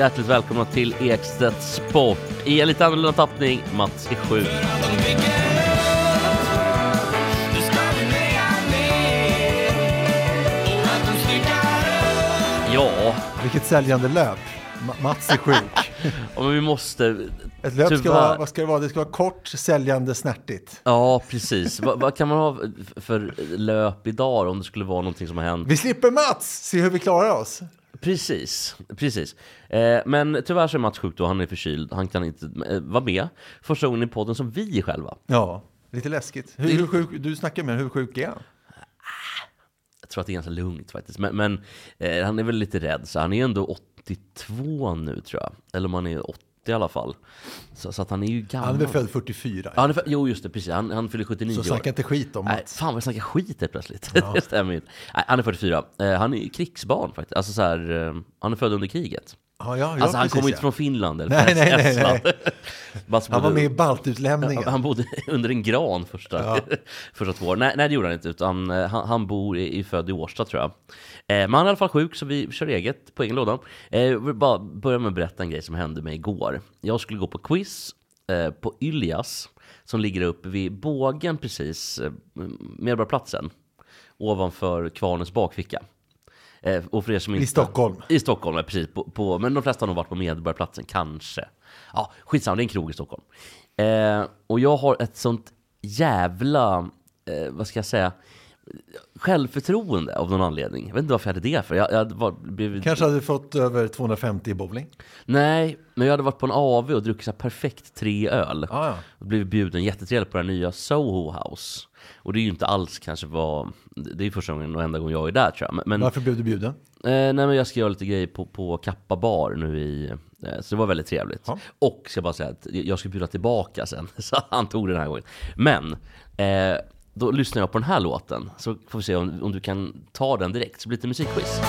Hjärtligt välkomna till Ekstedt Sport. I en lite annorlunda tappning, Mats är sjuk. Ja, Vilket säljande löp. Ma- Mats är sjuk. ja, men vi måste... Ett löp ska vara, vad ska det vara? Det ska vara kort, säljande, snärtigt. Ja, precis. vad, vad kan man ha för löp idag om det skulle vara någonting som har hänt? Vi slipper Mats! Se hur vi klarar oss. Precis, precis. Eh, men tyvärr så är Mats sjuk då, han är förkyld, han kan inte eh, vara med första gången i podden som vi är själva. Ja, lite läskigt. Hur, hur sjuk, du snackar med hur sjuk är han? Jag tror att det är ganska lugnt faktiskt, men, men eh, han är väl lite rädd, så han är ändå 82 nu tror jag, eller om han är 80 i alla fall. Så, så att han är ju gammal. Han är född 44? Ja, han är, för- jo, just det, precis. Han, han fyller 79 Så år. snacka inte skit om Nej, Mats. fan vad jag snackar skit helt plötsligt. det stämmer ju. Nej, han är 44. Eh, han är krigsbarn faktiskt. Alltså så här, eh, han är född under kriget. Ja, ja, alltså han precis, kommer inte ja. från Finland eller Nej, nej, nej. Mats Han var med i baltutlämningen. han bodde under en gran första, första två år. Nej, nej, det gjorde han inte. Utan eh, han, han bor i, i född i Årsta tror jag. Eh, men han är i alla fall sjuk så vi kör eget på egen låda. Eh, jag vill bara börja med att berätta en grej som hände mig igår. Jag skulle gå på quiz eh, på Yljas som ligger uppe vid bågen precis, eh, Medborgarplatsen. Ovanför Kvarnens bakficka. Eh, och för er som I inte, Stockholm. I Stockholm, ja, precis. På, på, men de flesta har nog varit på Medborgarplatsen, kanske. Ja, skitsamma, det är en krog i Stockholm. Eh, och jag har ett sånt jävla, eh, vad ska jag säga, självförtroende av någon anledning. Jag vet inte varför jag hade det för. Jag, jag var, blivit, Kanske hade fått över 250 i bowling. Nej, men jag hade varit på en AV och druckit så perfekt tre öl. Ja, ja. Och blivit bjuden jättetrevligt på det här nya Soho House. Och det är ju inte alls kanske vad, det är första gången och enda gången jag är där tror jag. Men Varför blev du bjuden? Eh, nej men jag ska göra lite grejer på, på Kappa bar nu i, eh, så det var väldigt trevligt. Ja. Och ska bara säga att jag ska bjuda tillbaka sen, så han tog den här gången. Men, eh, då lyssnar jag på den här låten, så får vi se om, om du kan ta den direkt, så blir det lite musikquiz.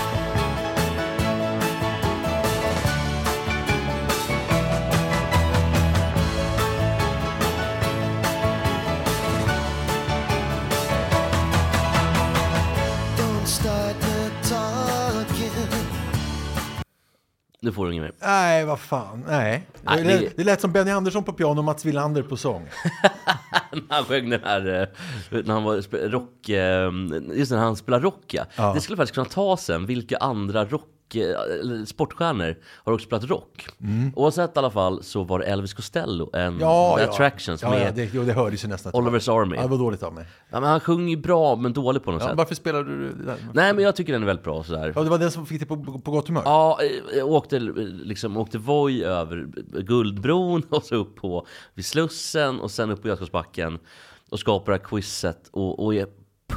Nu får du inget mer. Nej, vad fan. Nej. Nej, det, det- det lät som Benny Andersson på piano och Mats Wilander på sång. Han sjöng den här, eh, när han var rock, eh, just när han spelar rock ja. Ja. Det skulle faktiskt kunna ta sen, vilka andra rock, eh, eller sportstjärnor har också spelat rock? Oavsett i alla fall så var det Elvis Costello, en Mm. Ja, The ja. Attractions ja, med ja, det, jo, det hördes ju nästan. Oliver's Army. Ja, det var dåligt av mig. Ja, men han sjunger ju bra men dålig på något sätt. varför spelade du det där? Nej men jag tycker den är väldigt bra sådär. Ja, det var den som fick dig på, på gott humör? Ja, eh, jag åkte, eh, liksom, åkte Voi över Guldbron och så upp på vid Slussen och sen upp på Götgatsbacken och skapade det här quizet och, och är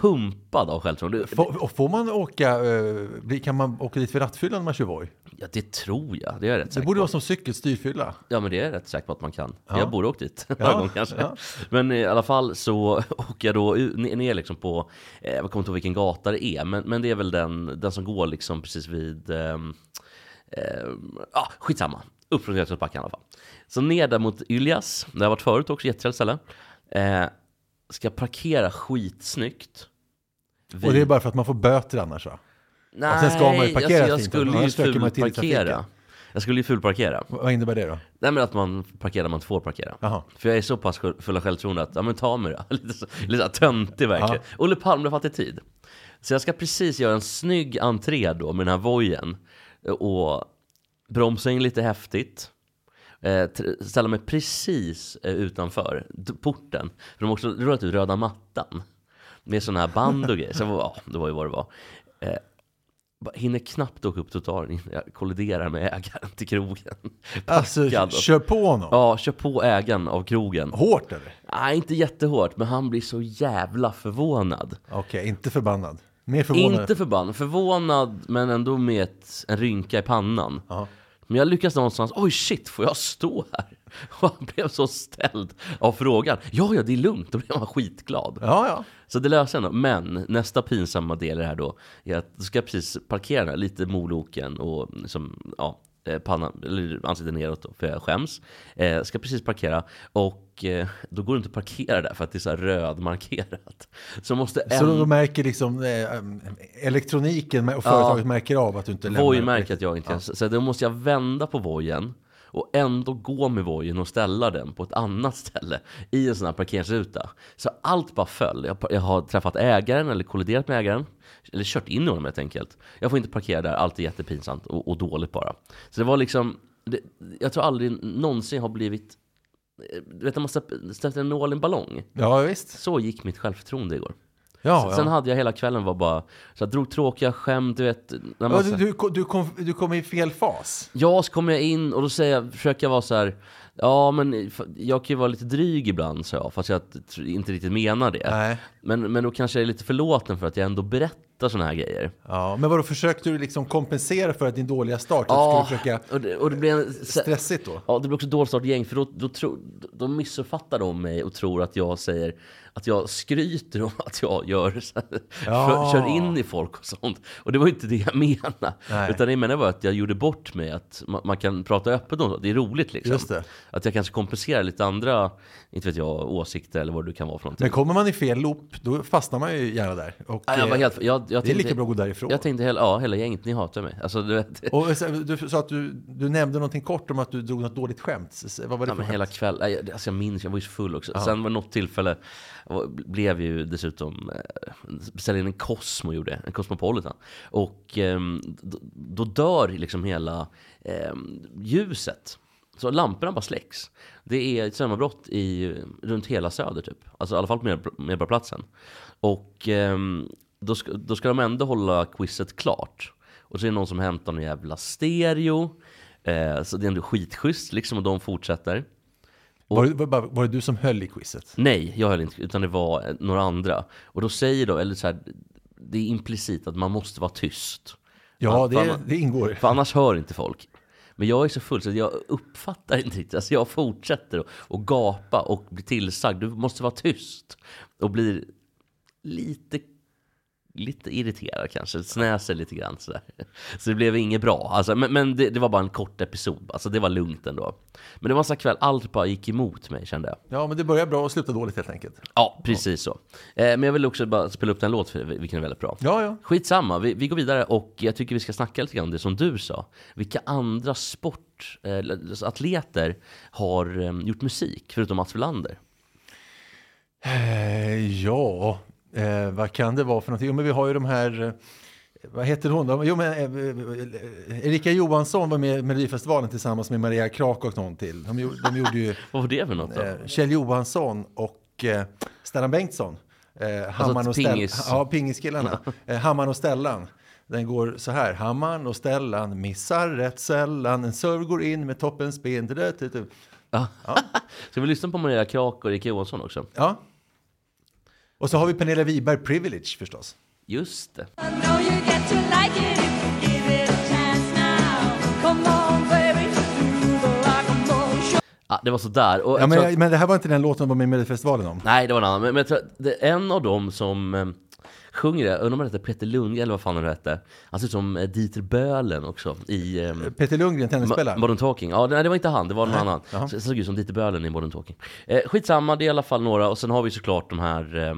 pumpad av självförtroende. Får, får man åka, eh, kan man åka dit för rattfyllan när man kör Voi? Ja, det tror jag. Det är jag rätt Det borde på. vara som cykelstyrfylla. Ja, men det är jag rätt säker på att man kan. Ja. Jag borde åkt dit några Ja, gånger kanske. ja. Men i alla fall så åker jag då ner liksom på, eh, jag kommer inte ihåg vilken gata det är, men, men det är väl den, den som går liksom precis vid, ehm, ehm, ja skitsamma. Upp från Götgatsbacken i alla fall. Så ner där mot Yljas, där jag varit förut också, jättetrevligt ställe. Eh, ska parkera skitsnyggt. Och det är bara för att man får böter annars va? Nej, sen ska man ju parkera alltså jag fint, skulle ju fulparkera. Jag skulle ju fulparkera. Vad innebär det då? Nej men att man parkerar där man får parkera. Jaha. För jag är så pass full av självförtroende att, ja men ta mig då. Lite, så, lite så töntig verkligen. Olle Palme har fattat tid. Så jag ska precis göra en snygg entré då med den här vojen. Och bromsa in lite häftigt. Eh, ställa mig precis eh, utanför porten. För de har också rullat ut röda mattan. Med sådana här band och grejer. Så ja, det var ju vad det var. Eh, hinner knappt åka upp trottoaren jag kolliderar med ägaren till krogen. Alltså, Packad. kör på honom. Ja, kör på ägaren av krogen. Hårt eller? Nej, inte jättehårt, men han blir så jävla förvånad. Okej, inte förbannad. Mer förvånad. Inte förbannad, förvånad men ändå med ett, en rynka i pannan. Ja. Men jag lyckas någonstans, oj shit, får jag stå här? Och han blev så ställd av frågan. Ja, ja, det är lugnt. Då blev han skitglad. Ja, ja. Så det löser ändå. Men nästa pinsamma del i det här då, är att då ska jag precis parkera här, lite moloken och liksom, ja, eh, pannan, eller ansiktet neråt då, för jag skäms. Eh, ska precis parkera och eh, då går det inte att parkera där för att det är så här rödmarkerat. Så måste Så en- då märker liksom eh, elektroniken och företaget märker av att du inte lämnar. Voi märker att jag inte så, så då måste jag vända på vojen och ändå gå med vojen och ställa den på ett annat ställe i en sån här parkeringsruta. Så allt bara föll. Jag, jag har träffat ägaren eller kolliderat med ägaren. Eller kört in i honom helt enkelt. Jag får inte parkera där, allt är jättepinsamt och, och dåligt bara. Så det var liksom, det, jag tror aldrig någonsin har blivit, eh, du vet när man släpper en nål i en ballong. Ja, visst. Så gick mitt självförtroende igår. Ja, Sen ja. hade jag hela kvällen var bara, så jag drog tråkiga skämt, du vet. När man du, du, du, kom, du kom i fel fas. Ja, så kommer jag in och då säger jag, försöker jag vara så här. Ja, men jag kan ju vara lite dryg ibland, så jag, fast jag inte riktigt menar det. Nej. Men, men då kanske jag är lite förlåten för att jag ändå berättar såna här grejer. Ja, men vadå, försökte du liksom kompensera för din dåliga start? Ja. Försöka och det, och det blir en, stressigt då? Ja, det blir också dåligt start gäng, för då, då, tro, då missuppfattar de mig och tror att jag säger att jag skryter om att jag gör Ja. kör in i folk och sånt. Och det var inte det jag menade. Nej. Utan det jag menade var att jag gjorde bort mig, att man, man kan prata öppet om det. Det är roligt liksom. Just det. Att jag kanske kompenserar lite andra, inte vet jag, åsikter eller vad det kan vara för någonting. Men kommer man i fel loop, då fastnar man ju gärna där. Och, Ja, jag var eh, helt, jag, jag det är tänkte, lika bra att gå därifrån. Jag tänkte, ja, hela gänget, ni hatar mig. Alltså, du Och så- du sa att du, du nämnde någonting kort om att du drog något dåligt skämt. Vad var det Ja, för men skämt? hela kväll, nej, jag- alltså jag minns, jag var ju så full också. Sen var det något tillfälle, och blev ju dessutom, eh, beställde in en Cosmo gjorde jag, en Cosmopolitan. Och ehm, då, då dör liksom hela ehm, ljuset. Så lamporna bara släcks. Det är ett strömavbrott i, runt hela Söder typ. Alltså i alla fall på Medborgarplatsen. Och ehm, då, ska, då ska de ändå hålla quizet klart. Och så är det någon som hämtar någon jävla stereo. Eh, så det är ändå skitschysst liksom och de fortsätter. Var, var, var det du som höll i quizet? Nej, jag höll inte, utan det var eh, några andra. Och då säger de, eller så här, det är implicit att man måste vara tyst. Ja, det, fan. det ingår. För annars hör inte folk. Men jag är så full så jag uppfattar inte riktigt. Alltså jag fortsätter att gapa och bli tillsagd. Du måste vara tyst. Och blir lite, lite irriterad kanske. Snäser lite grann sådär. Så det blev inget bra. Alltså, men men det, det var bara en kort episod. Alltså det var lugnt ändå. Men det var en sån kväll, allt bara gick emot mig kände jag. Ja, men det börjar bra och slutar dåligt helt enkelt. Ja, precis så. Eh, men jag vill också bara spela upp den låt för vilken är väldigt bra. Ja, ja. Skitsamma, vi, vi går vidare och jag tycker vi ska snacka lite grann om det som du sa. Vilka andra sportatleter har eh, gjort musik förutom Mats Wilander? Eh, ja, eh, vad kan det vara för någonting? Jo, men vi har ju de här... eh, Vad heter hon då? Jo, men, eh, eh, Erika Johansson var med i Melodifestivalen tillsammans med Maria Krak och någon till. De, gjorde- de gjorde ju Vad var det för något då? eh, Kjell Johansson och eh, Stellan Bengtsson. Eh, Hammaren och Stellan. pingis. Ja, pingiskillarna. eh, Hammaren och Stellan. Den går så här. Hammaren och Stellan missar rätt sällan. En serve går in med toppen spin. Ja. Ska vi lyssna på Maria Krak och Erika Johansson också? Ja. Och så har vi Pernilla Wiberg, Privilege förstås. Just det. I know you get to like it if you give it a chance now. Come on, baby, do the locomotion. Ah, det var sådär. Och Ja, men, att- men det här var inte den låten de var med i Melodifestivalen om. Nej, det var en annan. Men, men jag tror att det är en av dem som eh, sjunger det, undrar om han heter Peter Lundgren eller vad fan han hette. Han ser ut som eh, Dieter Böhlen också i... Eh, Peter Lundgren, tennisspelaren. Modern Talking. Ja, nej, det var inte han, det var någon annan. jaha. Så såg ut som Dieter Böhlen i Modern Talking. Eh, skitsamma, det är i alla fall några. Och sen har vi såklart de här eh,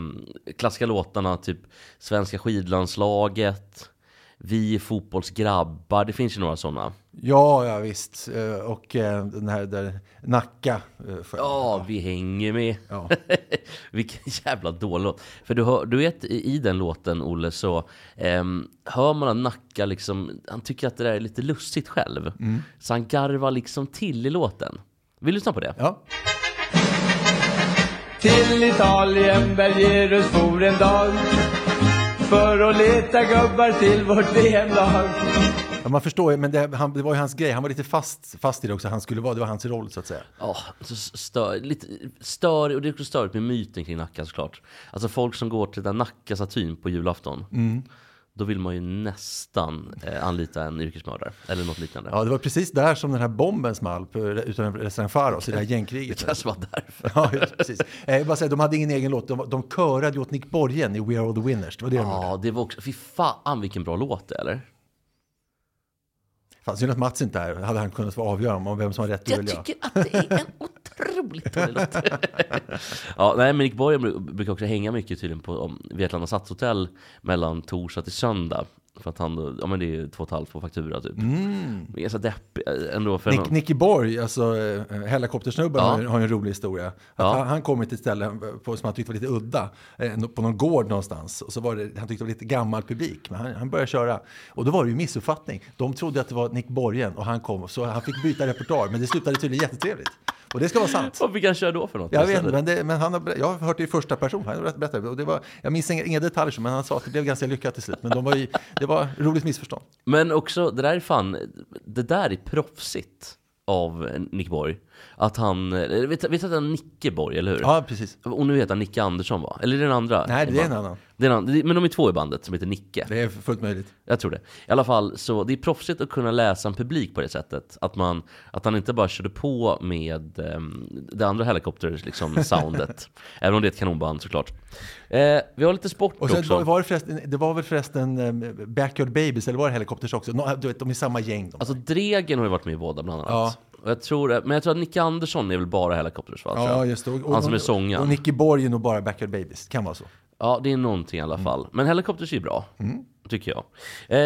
klassiska låtarna, typ Svenska skidlandslaget, Vi är fotbollsgrabbar. Det finns ju några sådana. Ja, ja visst. Eh, Och eh, den här där Nacka. eh. Ja, vi hänger med. Ja. Vilken jävla dålig låt. För du, hör, du vet, i, den låten, Olle, så ehm, hör man att Nacka liksom, han tycker att det där är lite lustigt själv. Så han garvar liksom till i låten. Vill du lyssna på det? ja. Till Italien, Bergerus for en dag för att leta gubbar till vårt VM-lag. Ja, man förstår ju, men det, han, det var ju hans grej. Han var lite fast, fast i det också. Han skulle vara, det var hans roll så att säga. Ja, så stör, lite stör, och det är också störigt med myten kring Nacka såklart. Alltså folk som går till den Nacka-statyn på julafton. Mm. Då vill man ju nästan eh, anlita en yrkesmördare, eller något liknande. Ja, det var precis där som den här bomben small på, utan restaurang Faros i det här gängkriget. Det kanske var därför. Ja, precis. Eh, bara säga, de hade ingen egen låt. De, de körade ju åt Nick Borgen i We Are All The Winners. Det var det de. Ja, det var också, fy fan vilken bra låt det eller? Fan, synd att Mats inte är här. Hade han kunnat få avgöra om vem som har rätt Jag eller jag. tycker att det är en otroligt dålig låt. ja, nej, men Nick Borgen bru- brukar också hänga mycket tydligen på om, Vetlanda Stadshotell mellan torsdag till söndag. För att han, ja men det är två och ett halvt på faktura typ. Mm. Så deppig ändå för Nick, någon- Nicky Borg, alltså eh, helikoptersnubben, Ja. har, har en rolig historia. Ja. han, han kom till ett ställe på, som han tyckte var lite udda, eh, på någon gård någonstans. Och så var det, han tyckte det var lite gammal publik, men han, han började köra. Och då var det ju missuppfattning. De trodde att det var Nick Borgen och han kom, så han fick byta repertoar. Men det slutade tydligen jättetrevligt. Och det ska vara sant. Vad fick han köra då för något? Jag vet inte, men, det, men han har, jag har hört det i första person. Han berättat. Och det var, jag minns inga, inga detaljer, men han sa att det blev ganska lyckat till slut. Men de var ju, det var roligt missförstånd. Men också, det där är fan, det där är proffsigt av Nick Borg. Att han, du att han Nicke Borg, eller hur? Ja, precis. Och nu heter han Nicke Andersson va? Eller är det den andra? Nej, det är en annan. Det är en annan. Men de är två i bandet som heter Nicke. Det är fullt möjligt. Jag tror det. I alla fall, så det är proffsigt att kunna läsa en publik på det sättet. Att, man, att han inte bara körde på med um, det andra helikopters liksom, soundet. Även om det är ett kanonband såklart. Eh, vi har lite sport Och sen också. var, det, förresten, det var väl förresten um, Backyard Babies, eller var det Helicopters också? Nå, du vet, de är samma gäng. De. Alltså Dregen har ju varit med i båda bland annat. Ja. Och jag tror, men jag tror att Nicke Andersson är väl bara helikopters va? ja, just det. Och, Han som är sångaren. och Nicky Borg är nog bara Backyard Babies. Kan vara så. Ja, det är någonting i alla fall. Men helikopters är bra, Mm. tycker jag.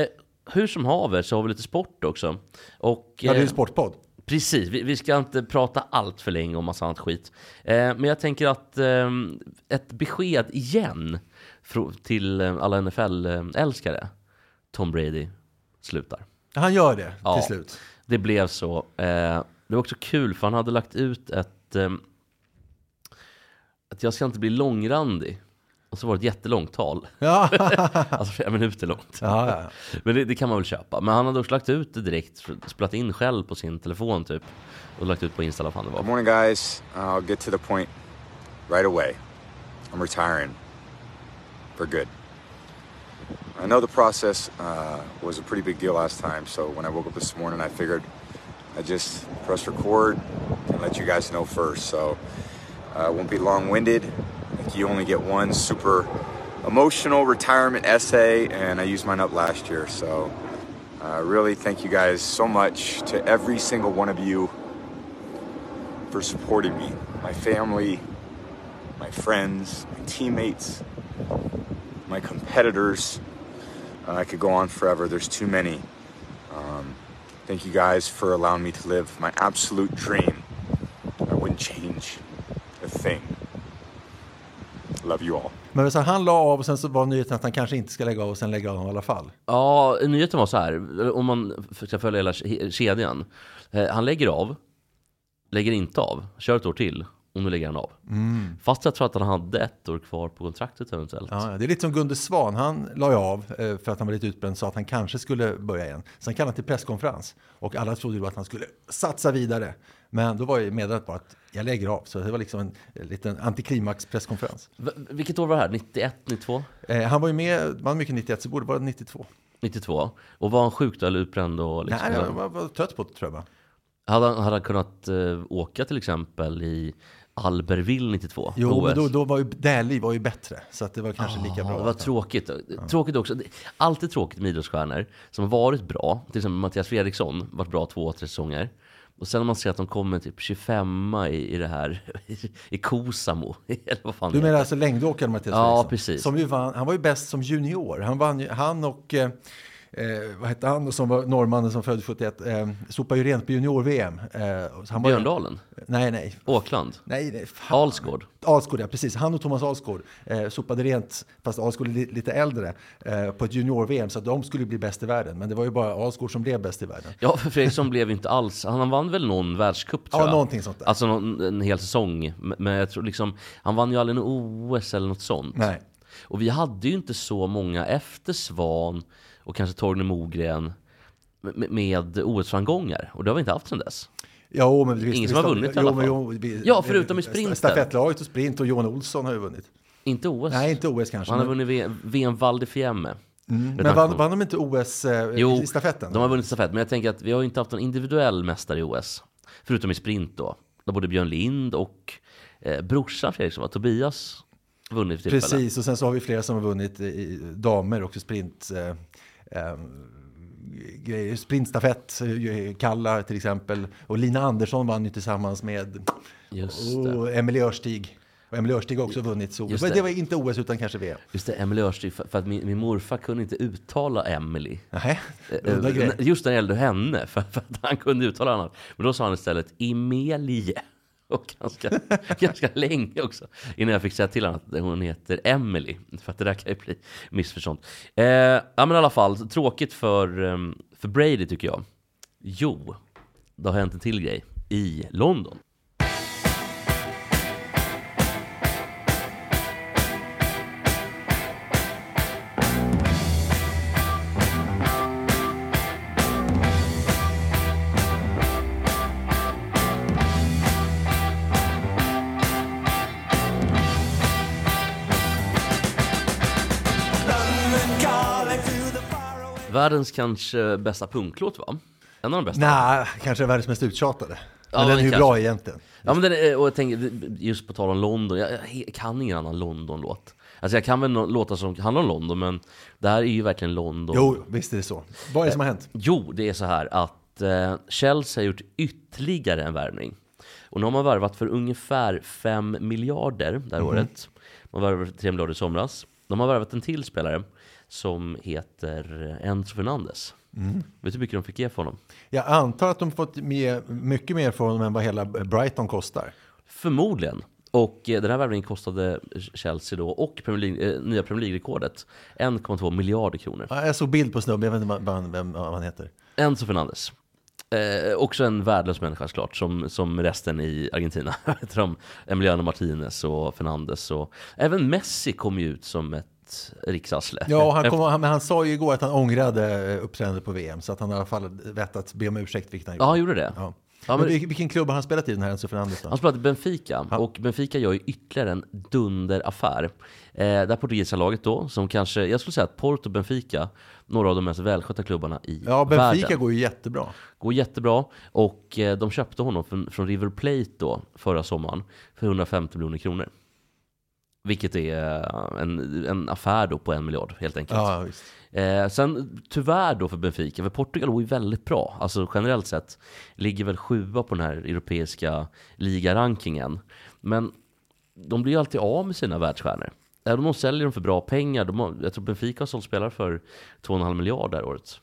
Eh, hur som haver så har vi lite sport också. Och, Ja, det är ju eh, sportpodd. Precis, vi, vi ska inte prata allt för länge om massa annat skit. Eh, men jag tänker att eh, ett besked igen till eh, alla NFL-älskare. Tom Brady slutar. Han gör det Ja. till slut. Det blev så. Eh, det var också kul för han hade lagt ut ett... Eh, att jag ska inte bli långrandig. Och så var det ett jättelångt tal. Ja, Alltså flera minuter långt. ja, ja. Men det, det kan man väl köpa. Men han hade också lagt ut det direkt, spelat in själv på sin telefon typ. Och lagt ut på Insta eller vad fan det var. Good morning, guys. I'll get to the point right away. I'm retiring for good. I know the process uh, was a pretty big deal last time, so when I woke up this morning, I figured I'd just press record and let you guys know first. So uh, won't be long winded. Like you only get one super emotional retirement essay, and I used mine up last year. So uh, really thank you guys so much to every single one of you for supporting me, my family, my friends, my teammates, my competitors. Uh, I could go on forever. There's too many. Um, thank you guys for allowing me to live my absolute dream. I wouldn't change a thing. Love you all. Men så han la av och sen så var nyheten att han kanske inte ska lägga av och sen lägga av i alla fall. Ja, nyheten var så här, om man ska följa hela ke- kedjan. Eh, han lägger av, lägger inte av, kör ett år till och nu lägger han av. Fast jag tror att han hade ett år kvar på kontraktet eventuellt. Ja, det är lite som Gunde Svan. Han la ju av eh, för att han var lite utbränd sa att han kanske skulle börja igen. Sen kallade han till presskonferens och alla trodde ju att han skulle satsa vidare. Men då var ju meddelandet bara att jag lägger av. Så det var liksom en liten antiklimax presskonferens. V- vilket år var det här? 91, 92? Eh, han var ju med, var mycket 91 så borde vara 92. 92? Och var han sjuk då eller utbränd? Och liksom, Nej, jag var, var trött på det tror jag. bara. hade, han, hade han kunnat eh, åka till exempel i Albertville 92? Jo, OS? men då, då var ju Dählie var ju bättre. Så att det var kanske lika Ja, bra. det var tråkigt. Tråkigt också. Alltid tråkigt med idrottsstjärnor som har varit bra. Till exempel Mattias Fredriksson, varit bra två, tre säsonger. Och sen när man ser att de kommer typ 25 i, i det här, i Kosamo, eller vad fan Du menar alltså längdåkaren Mattias Ja, Fredriksson? precis. Som ju vann, han var ju bäst som junior. Han, vann han och, eh, eh, vad hette han som var norrmannen som föddes 71, eh, sopade ju rent på junior-VM. Eh, ju- Björndalen? Nej, nej. Åkland? Nej, nej. fan. Alsgård? Alsgård, ja precis. Han och Thomas Alsgård eh, sopade rent, fast Alsgård är li- lite äldre, eh, på ett junior-VM. Så att de skulle bli bäst i världen. Men det var ju bara Alsgård som blev bäst i världen. Ja, för Fredriksson blev inte alls... Han vann väl någon världscup tror Ja, jag? någonting sånt där. Alltså någon, en hel säsong. Men men jag tror liksom... Han vann ju aldrig något OS eller något sånt. Nej. Och vi hade ju inte så många efter Svan och kanske Torgny Mogren med, med OS-framgångar. Och det har vi inte haft sedan dess. Jo, men visst, Ingen som visst, har vunnit i jo, alla fall. jo, vi- Ja, förutom i sprinten. Stafettlaget och sprint och Johan Olsson har ju vunnit. Inte OS. Nej, inte OS kanske. Han har men- vunnit VM, Val di Fiemme. Men vann, vann de inte OS eh, Jo, i stafetten? de har vunnit stafett. Men jag tänker att vi har inte haft någon individuell mästare i OS. Förutom i sprint då. Där både Björn Lind och eh, brorsan Fredrik som var Tobias vunnit för tillfället. Precis, och sen så har vi flera som har vunnit i, i damer också sprint. Eh, grejer. Sprintstafett, eh, Kalla till exempel. Och Lina Andersson vann ju tillsammans med och Emelie Örstig. Och Emelie Örstig har också vunnit Men det. det var inte OS utan kanske VM. Just det, Emelie Örstig, för, för att min, min morfar kunde inte uttala Emily. Nej, Eh, grej. Just när det gällde henne, för, för att han kunde uttala annat. Men då sa han istället Emelie. Och ganska, ganska länge också. Innan jag fick säga till honom att hon heter Emily. För att det där kan ju bli missförstånd. Eh, ja men i alla fall, tråkigt för, ehm, för Brady tycker jag. Jo, det har hänt en till grej i London. Världens kanske bästa punklåt va? En av de bästa. Nej, kanske världens mest uttjatade. Men Ja, den är ju kanske. bra egentligen. Ja men den är, och jag tänker, just på tal om London, jag, jag kan ingen annan London-låt. Alltså jag kan väl låtar som handlar om London, men det här är ju verkligen London. Jo, visst är det så. Vad är det som har hänt? Jo, det är så här att eh, Chelsea har gjort ytterligare en värvning. Och nu har man värvat för ungefär 5 miljarder det här året. Man värvade för 3 miljarder i somras. De har värvat en till spelare som heter Enzo Fernandes. Vet du hur mycket de fick ge för honom? Jag antar att de fått med, mycket mer för honom än vad hela Brighton kostar. Förmodligen. Och eh, den här värvningen kostade Chelsea då, och Premier League, eh, nya Premier League-rekordet, 1,2 miljarder kronor. Ja, Jag såg bild på snubben, jag vet inte vad, vem, vad han heter. Enzo Fernandes. Eh, också en värdelös människa såklart, som, som resten i Argentina. Emiliano Martinez och Fernandes. Och, även Messi kom ju ut som ett riksarsle. Ja, han, kom, han, men han sa ju igår att han ångrade eh, uppträdandet på VM, så att han i alla fall vett att be om ursäkt, vilket han Ja, han gjorde det. Ja. Ja, men men- vil- vilken klubb har han spelat i den här Enzo Fernandes då? Han spelade i Benfica och Benfica gör ju ytterligare en dunderaffär. Eh, det här portugisiska laget då, som kanske, jag skulle säga att Porto och Benfica, några av de mest välskötta klubbarna i Ja, Benfica världen. går ju jättebra. Går jättebra och eh, de köpte honom från, från River Plate då förra sommaren för 150 miljoner kronor. Vilket är en, en affär då på en miljard helt enkelt. Ja. Eh, sen tyvärr då för Benfica, för Portugal går ju väldigt bra. Alltså generellt sett ligger väl sjua på den här europeiska ligarankingen. Men de blir ju alltid av med sina världsstjärnor. Även om de säljer dem för bra pengar, de har, jag tror Benfica har sålt spelare för 2,5 miljarder det här året.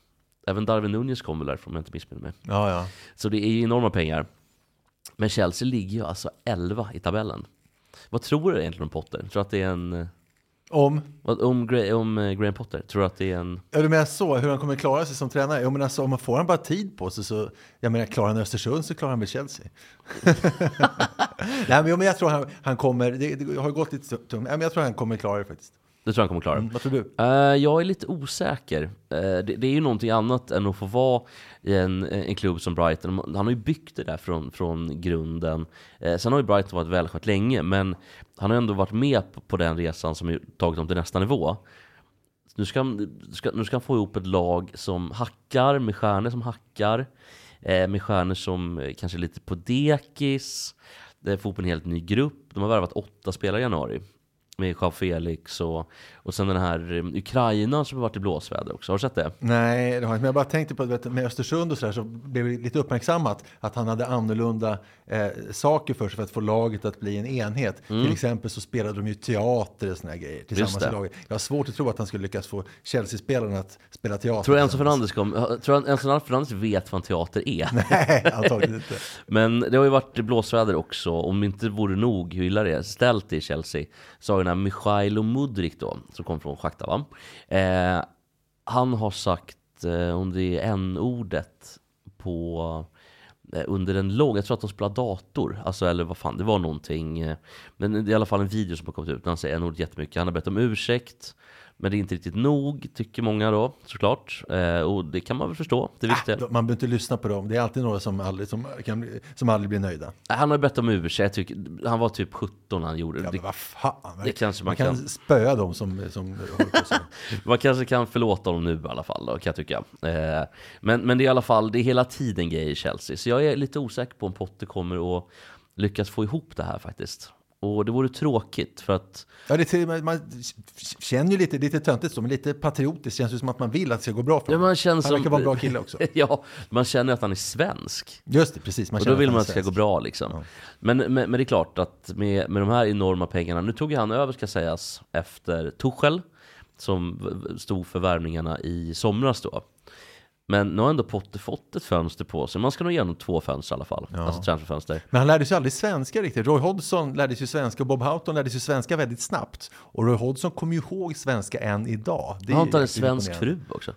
Även Darwin Nunez kom väl därifrån om jag inte missminner mig. Ja, ja. Så det är ju enorma pengar. Men Chelsea ligger ju alltså 11 i tabellen. Vad tror du egentligen om Potter? Tror du att det är en... eh, Om, vad- Om, Gra- om eh, Graham Potter? Tror du att det är en... ja, du menar så, hur han kommer klara sig som tränare? Jo, men alltså, om man får han bara tid på sig så, jag menar, klarar han Östersund så klarar han väl Chelsea. Nej, men, jo, men jag tror han, han kommer, det, det har gått lite tungt, Nej, men jag tror han kommer klara det faktiskt. Det tror jag han kommer klara. Mm, vad tror du? Eh, jag är lite osäker. Eh, det, det är ju någonting annat än att få vara i en, en klubb som Brighton. Han har ju byggt det där från, från grunden. Uh, sen har ju Brighton varit välskött länge, men han har ändå varit med på, på den resan som tagit dem till nästa nivå. Nu ska, han, ska, nu ska han få ihop ett lag som hackar, med stjärnor som hackar, eh, med stjärnor som kanske är lite på dekis, eh, få ihop en helt ny grupp. De har värvat åtta spelare i januari med Jean Felix och, och sen den här eh, Ukraina som har varit i blåsväder också. Har du sett det? Nej, det har jag inte. Men jag bara tänkte på att med Östersund och så där så blev det lite uppmärksammat att han hade annorlunda eh, saker för sig för att få laget att bli en enhet. Till exempel så spelade de ju teater och såna här grejer tillsammans Mm. I laget. Jag har svårt att tro att han skulle lyckas få Chelsea-spelarna att spela teater. Tror du Enzo. Fernandes, kom, tror du Enzo Fernandes vet vad en teater är? Nej, antagligen inte. Men det har ju varit blåsväder också. Om det inte vore nog hur illa det är ställt i Chelsea så har den här Michailo Mudrik då, som kom från Shakhtar va? Eh, han har sagt, eh, om det är n-ordet på eh, under en lång, jag tror att de spelar dator, alltså eller vad fan, det var någonting. Eh, men det är i alla fall en video som har kommit ut, där han säger n-ordet jättemycket. Han har bett om ursäkt, men det är inte riktigt nog, tycker många då, såklart. Eh, och det kan man väl förstå, det jag. Man behöver inte lyssna på dem. Det är alltid några som aldrig, som kan, som aldrig blir nöjda. Han har bett om ursäkt, han var typ 17 när han gjorde Ja, det. vad fan. det kanske man man kan, kan. spöa dem som, som. Man kanske kan förlåta honom nu i alla fall, då, kan jag tycka. Eh, men, men det är i alla fall, det är hela tiden grejer i Chelsea. Så jag är lite osäker på om Potter kommer att lyckas få ihop det här faktiskt. Och det vore tråkigt för att Ja, det man, känner ju lite, lite töntigt så, men lite patriotiskt. känns ju som att man vill att det ska gå bra för Ja, honom. man känns Han verkar som- vara en bra kille också. ja, man känner att han är svensk. Just det, precis. Man Och då vill man att det ska gå bra liksom. Men, men, men det är klart att med, med de här enorma pengarna, nu tog han över ska sägas efter Tuchel, som stod för värvningarna i somras då. Men nu har ändå Potter fått ett fönster på sig, man ska nog ge honom två fönster i alla fall. Alltså transferfönster. Men han lärde sig aldrig svenska riktigt. Roy Hodgson lärde sig svenska och Bob Houghton lärde sig svenska väldigt snabbt. Och Roy Hodgson kommer ju ihåg svenska än idag. Det är Har inte han en svensk fru också?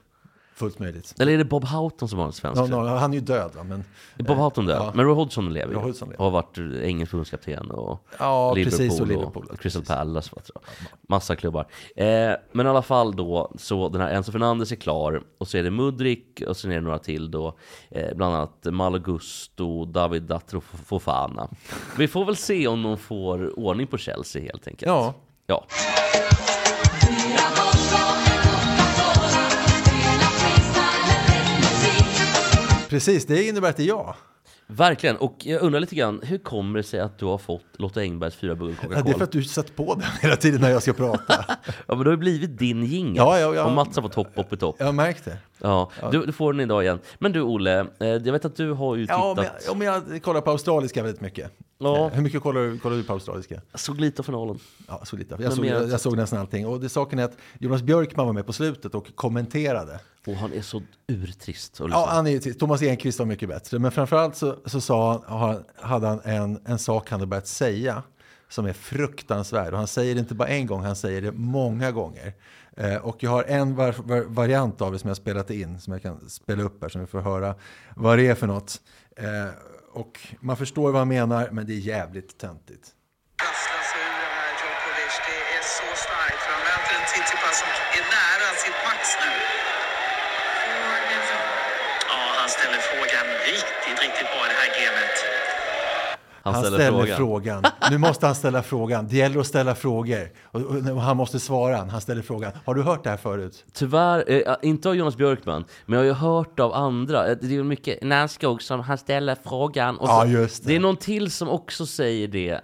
Fullt möjligt. Eller är det Bob Houghton som har en svensk fru? no, han är ju död va? Men, Är Bob Houghton död? Ja. Men Roy Hodgson lever ju. Roy Hodgson lever. Och har varit engelsk förbundskapten och Ja, Liverpool, precis, och Liverpool, och Crystal precis. Palace. Vad tror jag. Massa klubbar. Eh, men i alla fall då, så den här Enzo Fernandes är klar. Och så är det Mudrik och sen är det några till då. Eh, bland annat Malagusto, David Datro Fofana. Vi får väl se om de får ordning på Chelsea helt enkelt. ja, ja. Precis. Det innebär att det är jag. Verkligen, och jag undrar lite grann, hur kommer det sig att du har fått Lotta Engbergs fyra buggar Ja, Coca-Cola? det är för att du satt på den hela tiden när jag ska prata. Ja men det har ju blivit din jingel. Ja, ja, ja. Och Mats har fått hopp upp i topp. Jag har märkt det. Ja, du, du får den idag igen. Men du Olle, eh, jag vet att du har ju Ja, men tittat, jag, om jag kollar på australiska väldigt mycket. Ja. Eh, Hur mycket kollar du, kollar du på australiska? jag såg lite av finalen. Ja, så lite. Men Jag, såg, jag, jag såg nästan allting. Och det saken är att Jonas Björkman var med på slutet och kommenterade. Och han är så urtrist lyssna. Ja, han är, ju- Thomas Enqvist var mycket bättre. Men framförallt så, så sa han, hade han en, en sak han hade börjat säga som är fruktansvärd. Och han säger det inte bara en gång, han säger det många gånger. Eh, och jag har en var, var, variant av det som jag spelat in, som jag kan spela upp här, så ni får höra vad det är för något. Eh, och man förstår vad han menar, men det är jävligt töntigt. trasslar sig ur den här Djokovic. Det är så starkt. för Han möter en Tsitsipas som är nära sitt max nu. Ja, han ställer frågan riktigt, riktigt bra i det här gamet. Han Han ställer, ställer, frågan. frågan. Nu måste han ställa frågan. Det gäller att ställa frågor. Och, och, han måste svara. Han ställer frågan. Har du hört det här förut? Tyvärr, eh, inte av Jonas Björkman, men jag har ju hört av andra. Eh, Det är mycket Närskog som han ställer frågan. Och Ja, just det. det är någon till som också säger det,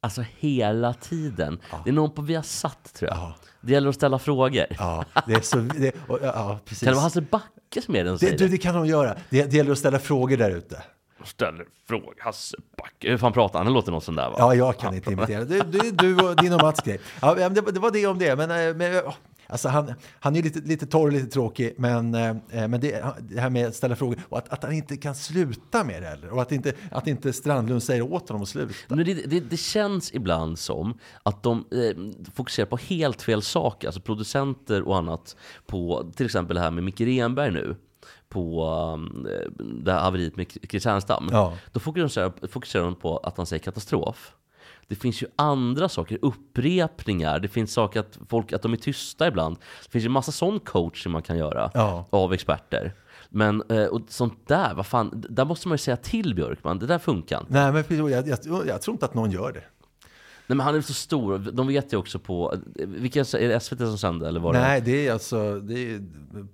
alltså hela tiden. Det är någon på Viasat tror jag. Ja. Det gäller att ställa frågor. Ja, det är så... Det, och, ja, ja, precis. Kan det vara Hasse Backe som är den som det, säger du, det? det kan de göra. Det, det gäller att ställa frågor där ute. Ställer frågor, Hasse Backe. Hur fan pratar han? Det låter något sånt där va? Ja, jag kan inte imitera. Det, det är du och din och Mats grej. Ja, det, det var det om det. Men, eh, men ja, alltså han, han är ju lite, lite torr och lite tråkig. Men, eh, men det, det här med att ställa frågor och att, att han inte kan sluta med det heller. Och att inte, att inte Strandlund säger åt honom att sluta. Men det, det, det känns ibland som att de eh, fokuserar på helt fel saker, alltså producenter och annat, på till exempel det här med Micke Renberg nu, på um, det här haveriet med Chris Härenstam. Ja. Då fokuserar, fokuserar de på att han säger katastrof. Det finns ju andra saker, upprepningar, det finns saker att folk att de är tysta ibland. Det finns ju massa sån coaching man kan göra Ja. av experter. Men eh, och sånt där, vad fan, där måste man ju säga till Björkman, det där funkar inte. Nej, men jag, jag, jag tror inte att någon gör det. Nej men han är så stor, de vet ju också på, vilka, är det SVT som sänder eller vad det? Nej, det är alltså det är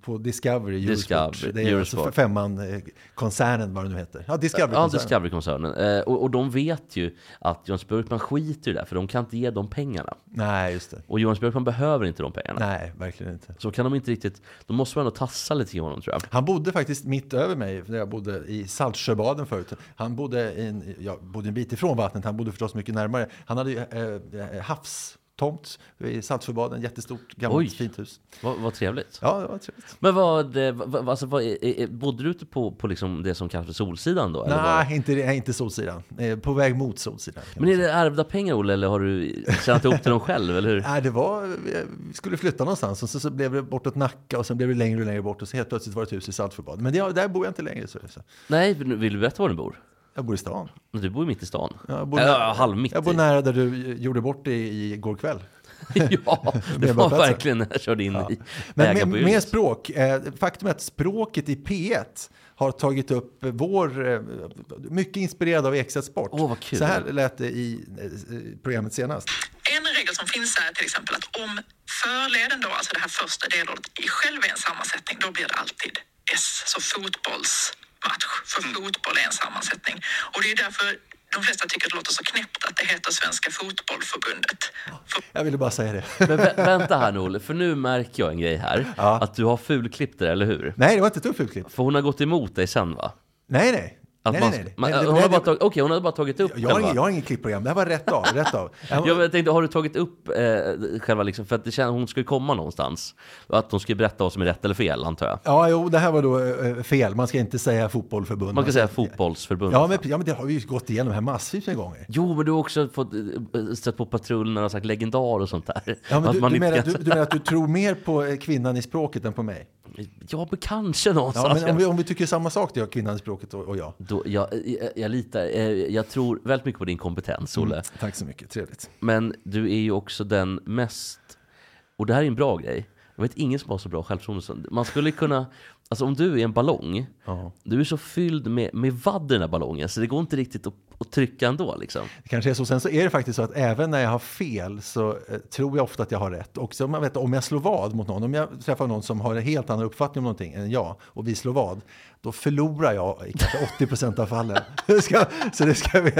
på Discovery, Eurosport. Discovery, det är alltså Eurosport. femman-koncernen, vad det nu heter. Ja, Discovery. Ja, Discovery-koncernen. Eh, och, och de vet ju att Jonas Björkman skiter i det, för de kan inte ge dem pengarna. Nej, just det. Och Jonas Björkman behöver inte de pengarna. Nej, verkligen inte. Så kan de inte riktigt, då måste man ändå tassa lite i honom tror jag. Han bodde faktiskt mitt över mig, när jag bodde i Saltsjöbaden förut. Han bodde, en, jag bodde en bit ifrån vattnet, han bodde förstås mycket närmare. Han hade ju eh, eh, havs tomt i Saltsjöbaden, jättestort gammalt Oj. fint hus. Vad, vad trevligt. Ja, det var trevligt. Men vad, eh, vad, alltså, vad är, är, bodde du ute på, på liksom det som kallas för Solsidan då? eller vad? Nej, inte, inte Solsidan. Eh, På väg mot Solsidan. kan Men man är det ärvda pengar Olle, eller har du tjänat ihop till dem själv, eller hur? Nej, det var, vi skulle flytta någonstans och så, så blev det bortåt Nacka och sen blev det längre och längre bort och så helt plötsligt var det ett hus i Saltsjöbaden. Men det, där bor jag inte längre. Så, så. Nej, vill du berätta var du bor? Jag bor i stan. Men Du bor ju mitt i stan. Jag bor, Ja, nära, halvmitt jag bor nära där du gjorde bort dig i igår kväll. ja, det var verkligen när jag körde in i Men med, med språk, eh, faktum är att språket i P1 har tagit upp vår, eh, mycket inspirerad av Ekstedt Sport. Kul. Så här lät det i eh, programmet senast. En regel som finns är till exempel att om förleden då, alltså det här första delordet i själv är en sammansättning, då blir det alltid S. Så fotbollsmatch, för fotboll är en sammansättning. Och det är därför de flesta tycker att det låter så knäppt att det heter Svenska Fotbollförbundet. För Jag ville bara säga det. Men vä- vänta här nu Olle, för nu märker jag en grej här. Ja. Att du har fulklippt det, eller hur? Nej, det var inte ett uppfyllt För hon har gått emot dig sen va? Nej, nej. Att nej, man, nej, nej. Man, Nej, det- hon, nej, har bara tagit, okej, hon har bara tagit upp jag, har själva. ingen, jag har ingen klippprogram, det här var rätt av. Rätt av. Jag, tänkte, har du tagit upp eh, själva liksom, för att det känns, hon ska ju komma någonstans. Och att hon ska berätta vad som är rätt eller fel, antar jag. ja, jo, det här var då eh, fel. Man ska inte säga fotbollförbund. Man kan säga ska- fotbollsförbund. Ja men, ja, men det har vi ju gått igenom här massvis med gånger. Jo, men du har också fått eh, stött på patrullen och sagt legendar och sånt där. Ja, men du, man du, menar, du, du menar att du tror mer på eh, kvinnan i språket än på mig? Ja, men kanske någonstans. Ja, men om, vi, om vi tycker samma sak, då, kvinnan i språket och, och jag. Då, jag, jag, jag litar, eh, jag tror väldigt mycket på din kompetens, Olle. Tack så mycket, trevligt. Men du är ju också den mest, och det här är en bra grej, jag vet ingen som har så bra självförtroende Man skulle kunna, alltså om du är en ballong, du är så fylld med, med vadd i den här ballongen så det går inte riktigt att, att trycka ändå liksom. Det kanske är så. Sen så är det faktiskt så att även när jag har fel så eh, tror jag ofta att jag har rätt. Och så man vet, om jag slår vad mot någon, om jag träffar någon som har en helt annan uppfattning om någonting än jag och vi slår vad, då förlorar jag i kanske 80 procent av fallen. Det ska, så det ska vi...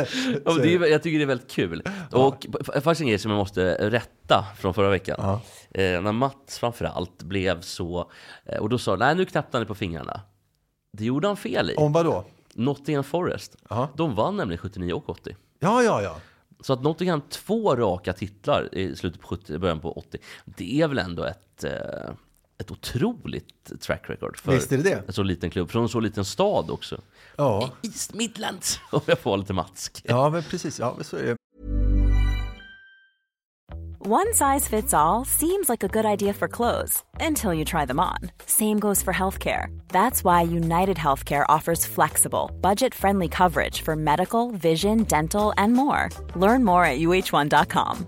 Ja, det är, jag tycker det är väldigt kul. Och f- faktiskt en grej som jag måste rätta från förra veckan. Eh, när Mats framförallt blev så, eh, och då sa nej nu knappade han på fingrarna. Det gjorde han fel i. Om vad då? Nottingham Forest. Ja. De vann nämligen 79 och 80. Ja, ja, ja. Så att Nottingham två raka titlar i slutet på 70, början på 80. Det är väl ändå ett, eh, ett otroligt track record för Visst är det det. en så liten klubb. Från en så liten stad också. Ja, East Midlands, om jag får vara lite matsk. ja men precis. Ja, men så är det. One size fits all seems like a good idea for clothes until you try them on. Same goes for healthcare. That's why United Healthcare offers flexible, budget friendly coverage for medical, vision, dental, and more. Learn more at uh1.com.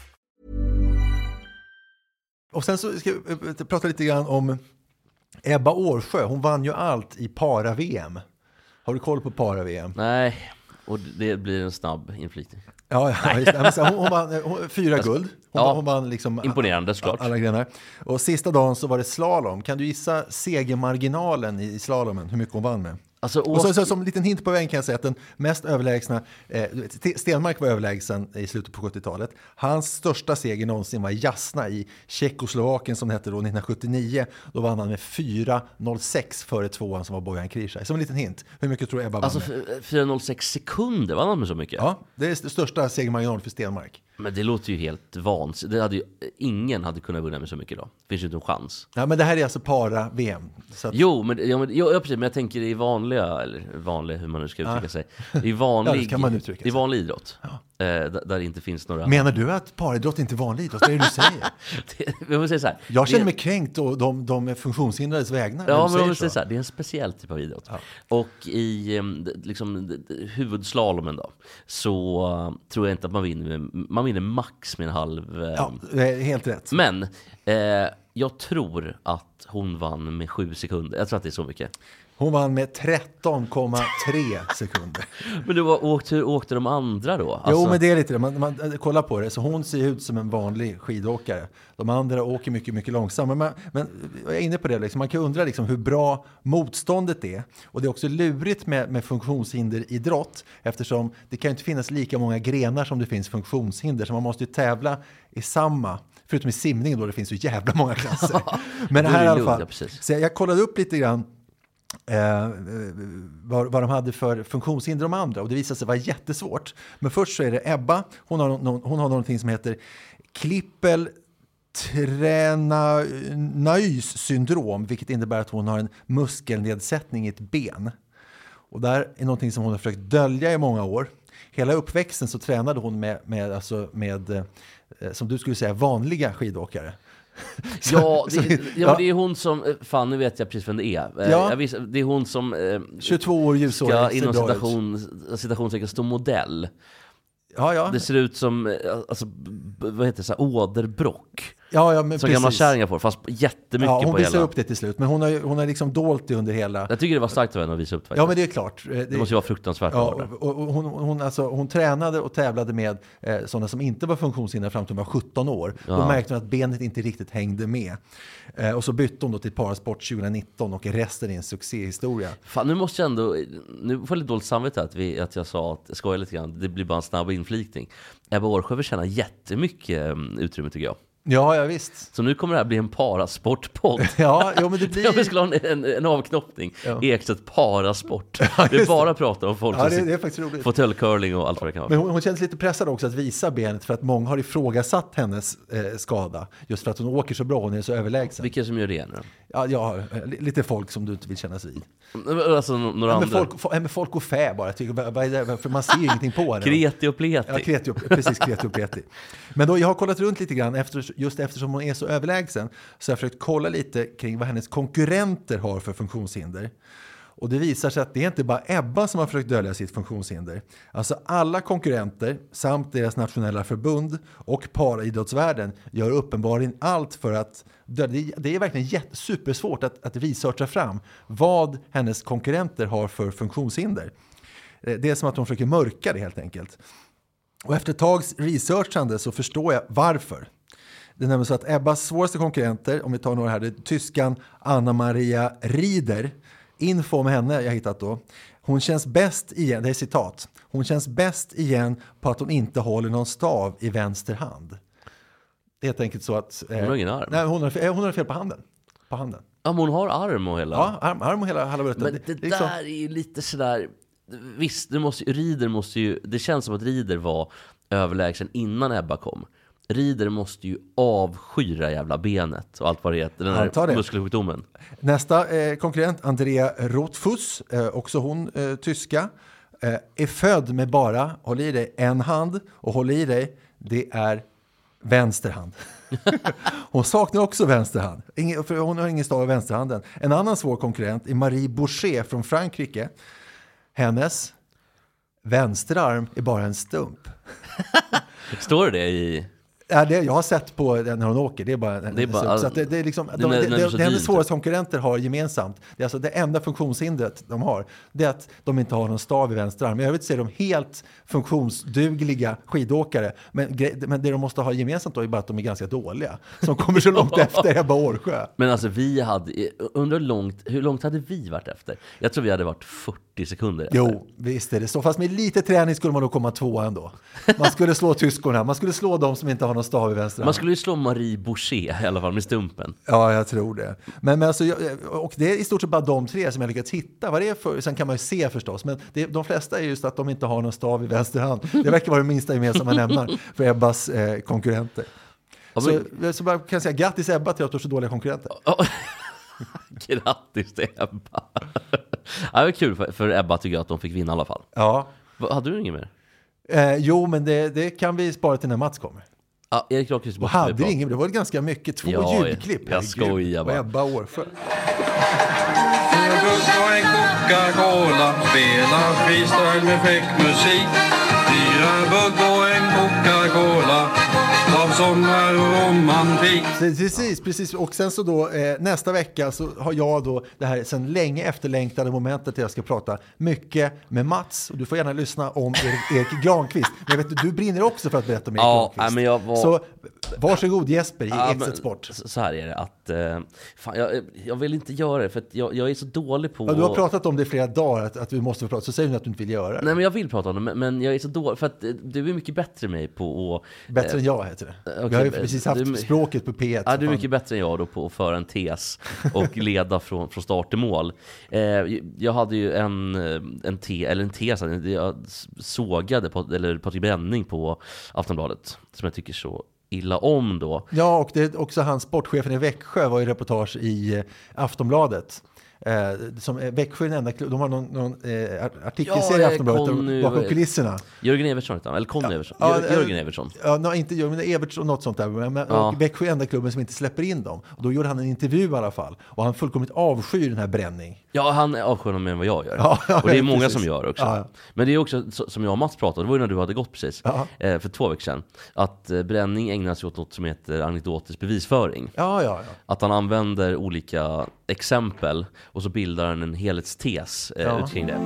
Och sen så ska vi eh, prata lite grann om Ebba Årsjö. Hon vann ju allt i para-VM. Har du koll på para-VM? Nej, och det blir en snabb inflikning. Ja, ja just, hon, hon vann eh, hon, fyra guld. Hon, ja, hon vann liksom imponerande såklart. alla grenar. Och sista dagen så var det slalom. Kan du gissa segermarginalen i slalomen? Hur mycket hon vann med? Alltså, Och så, så, som en liten hint på vägen kan jag säga att den mest överlägsna, eh, Stenmark var överlägsen i slutet på 70-talet. Hans största seger någonsin var Jasna i Tjeckoslovakien som det hette då 1979. Då vann han med 4.06 före tvåan som var Bojan Krishaj. Som en liten hint, hur mycket tror Ebba vann Alltså med? f- 406 sekunder, vann han med så mycket? Ja, det är största segermarginalen för Stenmark. Men det låter ju helt vansinnigt. Det ingen hade kunnat vinna med så mycket då. Finns ju inte en chans. Ja, men det här är alltså para-VM. Att, Jo, men, ja, men, ja, precis, men jag tänker i vanliga, eller vanliga, hur man nu ska uttrycka sig. I vanlig, Ja, det kan man uttrycka I vanlig idrott. Eh, där, där det inte finns några... Menar du att paridrott inte är vanlig idrott? Vad är det du säger? Det- får säga så här. Jag känner mig kränkt och de, de funktionshindrades vägnar. Ja, men säger så. så här, det är en speciell typ av idrott. Och i liksom, huvudslalomen då, så eh, tror jag inte att man vinner, man vinner max med en halv. em. Ja, är helt rätt. Men eh, jag tror att hon vann med sju sekunder. Jag tror att det är så mycket. Hon vann med 13,3 sekunder. Men du, var, åkte, hur åkte de andra då? jo, Alltså- men det är lite det. Man, man, kolla på det. Så hon ser ut som en vanlig skidåkare. De andra åker mycket, mycket långsammare. Men, men jag är inne på det, liksom. man kan undra liksom hur bra motståndet är. Och det är också lurigt med, med funktionshinderidrott eftersom det kan ju inte finnas lika många grenar som det finns funktionshinder. Så man måste ju tävla i samma. Förutom i simning då det finns så jävla många klasser. Men här i alla fall. Så jag kollade upp lite grann Eh, eh, vad, vad de hade för funktionshinder de andra och det visade sig vara jättesvårt. Men först så är det Ebba, hon har, no, hon har någonting som heter klippel Trenais eh, syndrom, vilket innebär att hon har en muskelnedsättning i ett ben. Och där är någonting som hon har försökt dölja i många år. Hela uppväxten så tränade hon med, med, alltså med eh, som du skulle säga, vanliga skidåkare. Så- Ja, det, så- ja, men det är hon som, eh, fan nu vet jag precis vem det är. Eh, Ja. Visst, det är hon som eh, 22 år ljusårig, ska inom citation, citationstecken stå modell. Ja, ja. Det ser ut som, eh, alltså, vad heter det, så här, åderbråck. Ja, ja, men som gamla precis. kärringar får, fast jättemycket Ja, hon på visar hela. upp det till slut, men hon har, hon har liksom dolt det under hela... Jag tycker det var starkt av henne att visa upp faktiskt. Ja, men det är klart. Eh, Det måste ju vara fruktansvärt Ja, det. och, och hon, hon, alltså, hon tränade och tävlade med eh, sådana som inte var funktionshindrade fram till hon var 17 år. Då Ja. märkte hon att benet inte riktigt hängde med. Eh, och så bytte hon då till parasport 2019 och resten är en succéhistoria. Fan, nu måste jag ändå, nu får jag lite dåligt samvete att, vi, att jag sa att, jag skojar lite grann, det blir bara en snabb inflikning. Ebba Årsjö förtjänar jättemycket um, utrymme tycker jag. Ja, ja visst. Så nu kommer det här bli en parasportpodd. Ja, jo, men det blir- Jag vi skulle ha en, en, en avknoppning. Ja. Ekstedt parasport. vi just bara pratar om folk Ja, det- det är faktiskt roligt. fåtöljcurling och allt vad det kan vara. Men hon, hon känns lite pressad också att visa benet för att många har ifrågasatt hennes eh, skada. Just för att hon åker så bra, hon är så överlägsen. Vilka som gör det nu? Ja, ja, lite folk som du inte vill kännas vid. Alltså några Ja, men andra? folk, men folk och fä bara. Det? För man ser ju ingenting på henne. Kreti och pleti. Ja, kreti och, precis, kreti och pleti. Men då, jag har kollat runt lite grann, efter, just eftersom hon är så överlägsen, så har jag försökt kolla lite kring vad hennes konkurrenter har för funktionshinder. Och det visar sig att det är inte bara Ebba som har försökt dölja sitt funktionshinder. Alltså alla konkurrenter samt deras nationella förbund och paraidrottsvärlden gör uppenbarligen allt för att dölja. Det- är verkligen supersvårt att, att researcha fram vad hennes konkurrenter har för funktionshinder. Eh, det är som att hon försöker mörka det helt enkelt. Och efter ett tags researchande så förstår jag varför. Det är nämligen så att Ebbas svåraste konkurrenter, om vi tar några här, det är tyskan Anna-Maria Rieder. Info om henne jag hittat då. Hon känns bäst igen, det är citat, hon känns bäst igen på att hon inte håller någon stav i vänster hand. Det är helt enkelt så att... eh, Hon har ingen arm. Nej, hon har, fel- hon har fel på handen. På handen. Ja, men hon har arm och hela... Ja, arm, arm och hela halvrutten. Men det, är liksom- där är ju lite sådär... Visst, det måste, Rieder måste ju... Det känns som att Rieder var överlägsen innan Ebba kom. Rieder måste ju avsky det där jävla benet och allt vad det heter. Den här det. muskelsjukdomen. Nästa eh, konkurrent, Andrea Rothfuss, eh, också hon eh, tyska, eh, är född med bara, håll i dig, en hand och håll i dig, det är vänster hand. hon saknar också vänster hand, Ingen, för hon har ingen stav i vänsterhanden. En annan svår konkurrent är Marie Boucher från Frankrike. Hennes vänsterarm är bara en stump. Står det i... Ja, det, jag har sett på när hon åker, det är bara Det är bara-. Så att det, det är liksom, de, det, det det, hennes svåraste konkurrenter har gemensamt, det är alltså det enda funktionshindret de har, det är att de inte har någon stav i vänster arm. I övrigt så är de helt funktionsdugliga skidåkare. Men, men det de måste ha gemensamt då är bara att de är ganska dåliga. Som kommer så långt efter Ebba Årsjö. Men alltså vi hade... Undrar långt, hur långt hade vi varit efter? Jag tror vi hade varit 40 sekunder efter. Jo, visst är det så. Fast med lite träning skulle man då komma tvåa ändå. Man skulle slå tyskorna, man skulle slå de som inte har någon stav i vänster. Man skulle ju slå Marie Boucher i alla fall med stumpen. Ja, jag tror det. Men, men alltså, och det är i stort sett bara de tre som jag lyckats hitta. Vad det är för, sen kan man ju se förstås, men det, de flesta är just att de inte har någon stav i vänster hand. Det verkar vara den minsta gemensamma nämnaren för Ebbas eh, konkurrenter. Ja, Så, men- så bara kan jag säga grattis Ebba till att du har så dåliga konkurrenter. Grattis till Ebba! Ja, det var kul för, för Ebba tycker jag att de fick vinna i alla fall. Ja. Va- Hade du inget mer? Eh, jo, men det, det kan vi spara till när Mats kommer. Ja, Erik Lagerkvist Och hade ingen, det var ganska mycket, två Ja, ljudklipp. jag herregud. skojar bara. Och Ebba Årsjö. En burk och en Coca-Cola Spela freestyle med fräck musik Fyra bugg och en Coca-Cola De midsommar och romantik. Precis, precis. Och sen så då eh, nästa vecka så har jag då det här sen länge efterlängtade momentet där jag ska prata mycket med Mats. Och du får gärna lyssna om Erik, Erik Granqvist. Men jag vet du, du brinner också för att berätta om Erik Ja, Granqvist. nej, men jag var- Så varsågod Jesper i Ja, Exit Sport. så- här är det att, eh, fan, jag, jag vill inte göra det för att jag, jag är så dålig på... Ja, du har pratat om det i flera dagar, att, att vi måste prata. Så säger du att du inte vill göra det. Nej men jag vill prata om det, men, men jag är så dålig, för att eh, du är mycket bättre än mig på att... Bättre eh, än jag heter det. okej, vi har ju precis haft du- språket på P1. Ja, du är Fan. mycket bättre än jag då på att föra en tes och leda från, från start till mål. Jag hade ju en, en, te, eller en tes, jag sågade på, eller Patrik Benning på Aftonbladet, som jag tycker så illa om då. Ja, och det är också han, sportchefen i Växjö, var i reportage i eh, Aftonbladet. Eh, som, eh, Växjö är den enda klubben, de har någon, någon eh, artikelserie i Ja, eh, Aftonbladet bakom kulisserna. Jörgen Evertsson heter han, eller Conny Evertsson. Ja, eh, Jörgen Evertsson. Ja, no, inte Jörgen, men Evertsson, något sånt där. Men, Ja. Växjö är enda klubben som inte släpper in dem. Och då gjorde han en intervju i alla fall. Och han fullkomligt avskyr den här bränning. Ja, han avskyr honom mer än vad jag gör. Ja, ja, och det är många precis. som gör också. Ja, ja. Men det är också, så- som jag och Mats pratade, det var ju när du hade gått precis, Ja. eh, för två veckor sedan, att Bränning ägnar sig åt något som heter anekdotisk bevisföring. Ja, ja, ja. Att han använder olika exempel och så bildar han en helhetstes eh, Ja. kring det.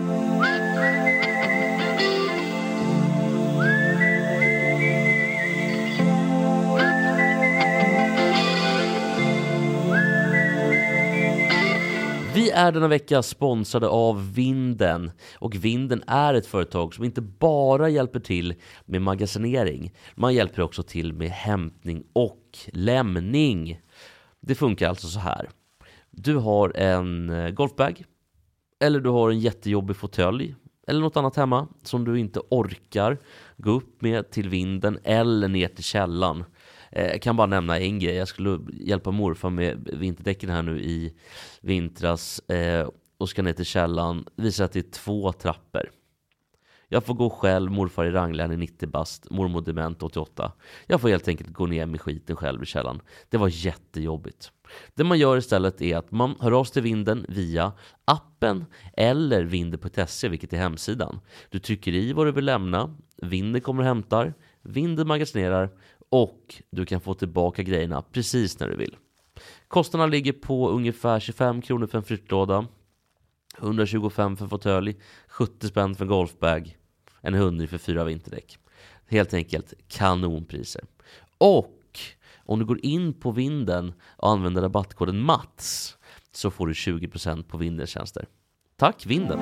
Vi är denna vecka sponsrade av Vinden. Och Vinden är ett företag som inte bara hjälper till med magasinering. Man hjälper också till med hämtning och lämning. Det funkar alltså så här. Du har en eh, golfbag. Eller du har en jättejobbig fåtölj. Eller något annat hemma som du inte orkar gå upp med till vinden eller ner till källan. Eh, jag kan bara nämna en grej. Jag skulle hjälpa morfar med vinterdäcken här nu i vintras eh, och ska ner till källan. Visar att det är två trappor. Jag får gå själv, morfar i Ranglän i 90 bast, mormor dement 88. Jag får helt enkelt gå ner med skiten själv i källaren. Det var jättejobbigt. Det man gör istället är att man hör av sig till vinden via appen eller vinden.se, vilket är hemsidan. Du trycker i vad du vill lämna, vinden kommer och hämtar, vinden magasinerar och du kan få tillbaka grejerna precis när du vill. Kostnaderna ligger på ungefär 25 kronor för en flyttlåda, 125 för fåtölj, 70 spänn för golfbag, en 100 för fyra vinterdäck. Helt enkelt kanonpriser. Och om du går in på vinden och använder rabattkoden MATS så får du 20% på Vindens tjänster. Tack Vinden!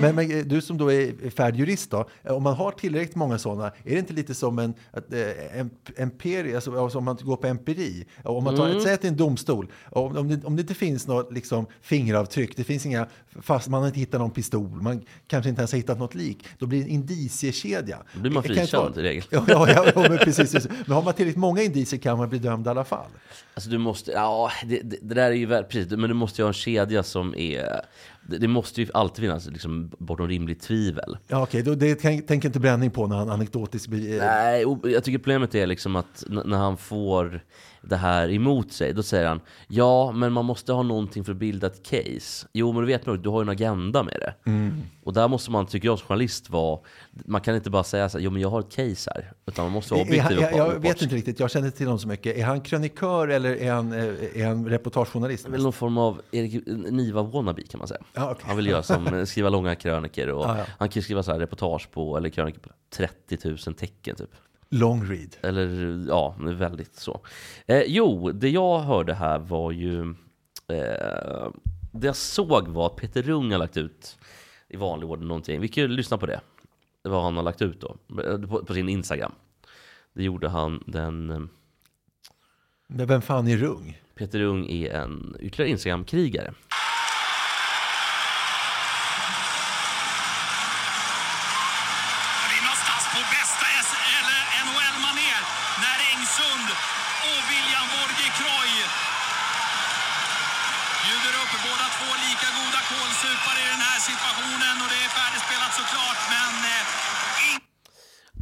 Men, men eh, du som då är färdig jurist då, eh, om man har tillräckligt många sådana, är det inte lite som en, att, eh, en empiri, alltså, alltså om man går på empiri? Om man tar, Mm. säg att det är en domstol, om, om, det, om det inte finns något liksom, fingeravtryck, det finns inga, fast man har inte hittat någon pistol, man kanske inte ens har hittat något lik, då blir det en indiciekedja. Då blir man frikänd i regel. Ja, ja, ja, ja men precis, precis. Men har man tillräckligt många indicier kan man bli dömd i alla fall. Alltså du måste, ja det, det, det där är ju väl, precis, men du måste ju ha en kedja som är det, det måste ju alltid finnas liksom, bortom rimligt tvivel. Ja, okej, då, det tänk- tänker inte Bränning på när han anekdotiskt... be- Nej, jag tycker problemet är liksom att när han får det här emot sig, då säger han Ja, men man måste ha någonting för att bilda ett case. Jo, men du vet nog, du har ju en agenda med det. Mm. Och där måste man, tycker jag som journalist, vara Man kan inte bara säga så här, jo men jag har ett case här. Utan man måste vara objektiv jag, jag opartisk. vet inte riktigt, jag känner inte till honom så mycket. Är han krönikör eller är han, eh, är han reportagejournalist? Väl någon form av Erik Niva wannabe kan man säga. Ja, okej. Han vill göra som, skriva långa kröniker och Ja, ja. han kan skriva så här reportage på, eller krönikor på 30 000 tecken typ. Long read. Eller ja, väldigt så. Eh, jo, det jag hörde här var ju... Eh, det jag såg var att Peter Rung har lagt ut i vanlig ordning någonting. Vi kan ju lyssna på det. Var han har lagt ut då, på, på sin Instagram. Det gjorde han den... Men vem fan är Rung? Peter Rung är en ytterligare Instagram-krigare.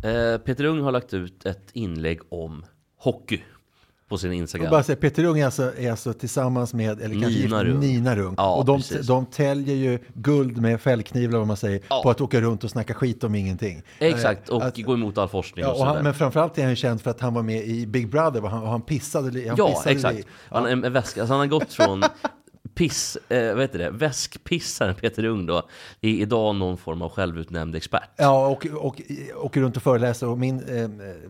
Eh, Peter Ung har lagt ut ett inlägg om hockey. på sin Instagram. bara säga, Peter Ung är alltså, är alltså tillsammans med, eller kanske Nina Rung. Nina Rung. Ja, och de, precis. de täljer ju guld med fällkniv, eller vad man säger, Ja. på att åka runt och snacka skit om ingenting. Exakt, Eh, och att- gå emot all forskning Ja, och och han, men framförallt är han ju känd för att han var med i Big Brother, och han, och han pissade. Han Ja, pissade exakt. Han, en, en väska, alltså han har gått från piss, eh, vad heter det, väskpissaren Peter Ung då, i idag någon form av självutnämnd expert. Ja, och, och åker runt och föreläser. Och min eh,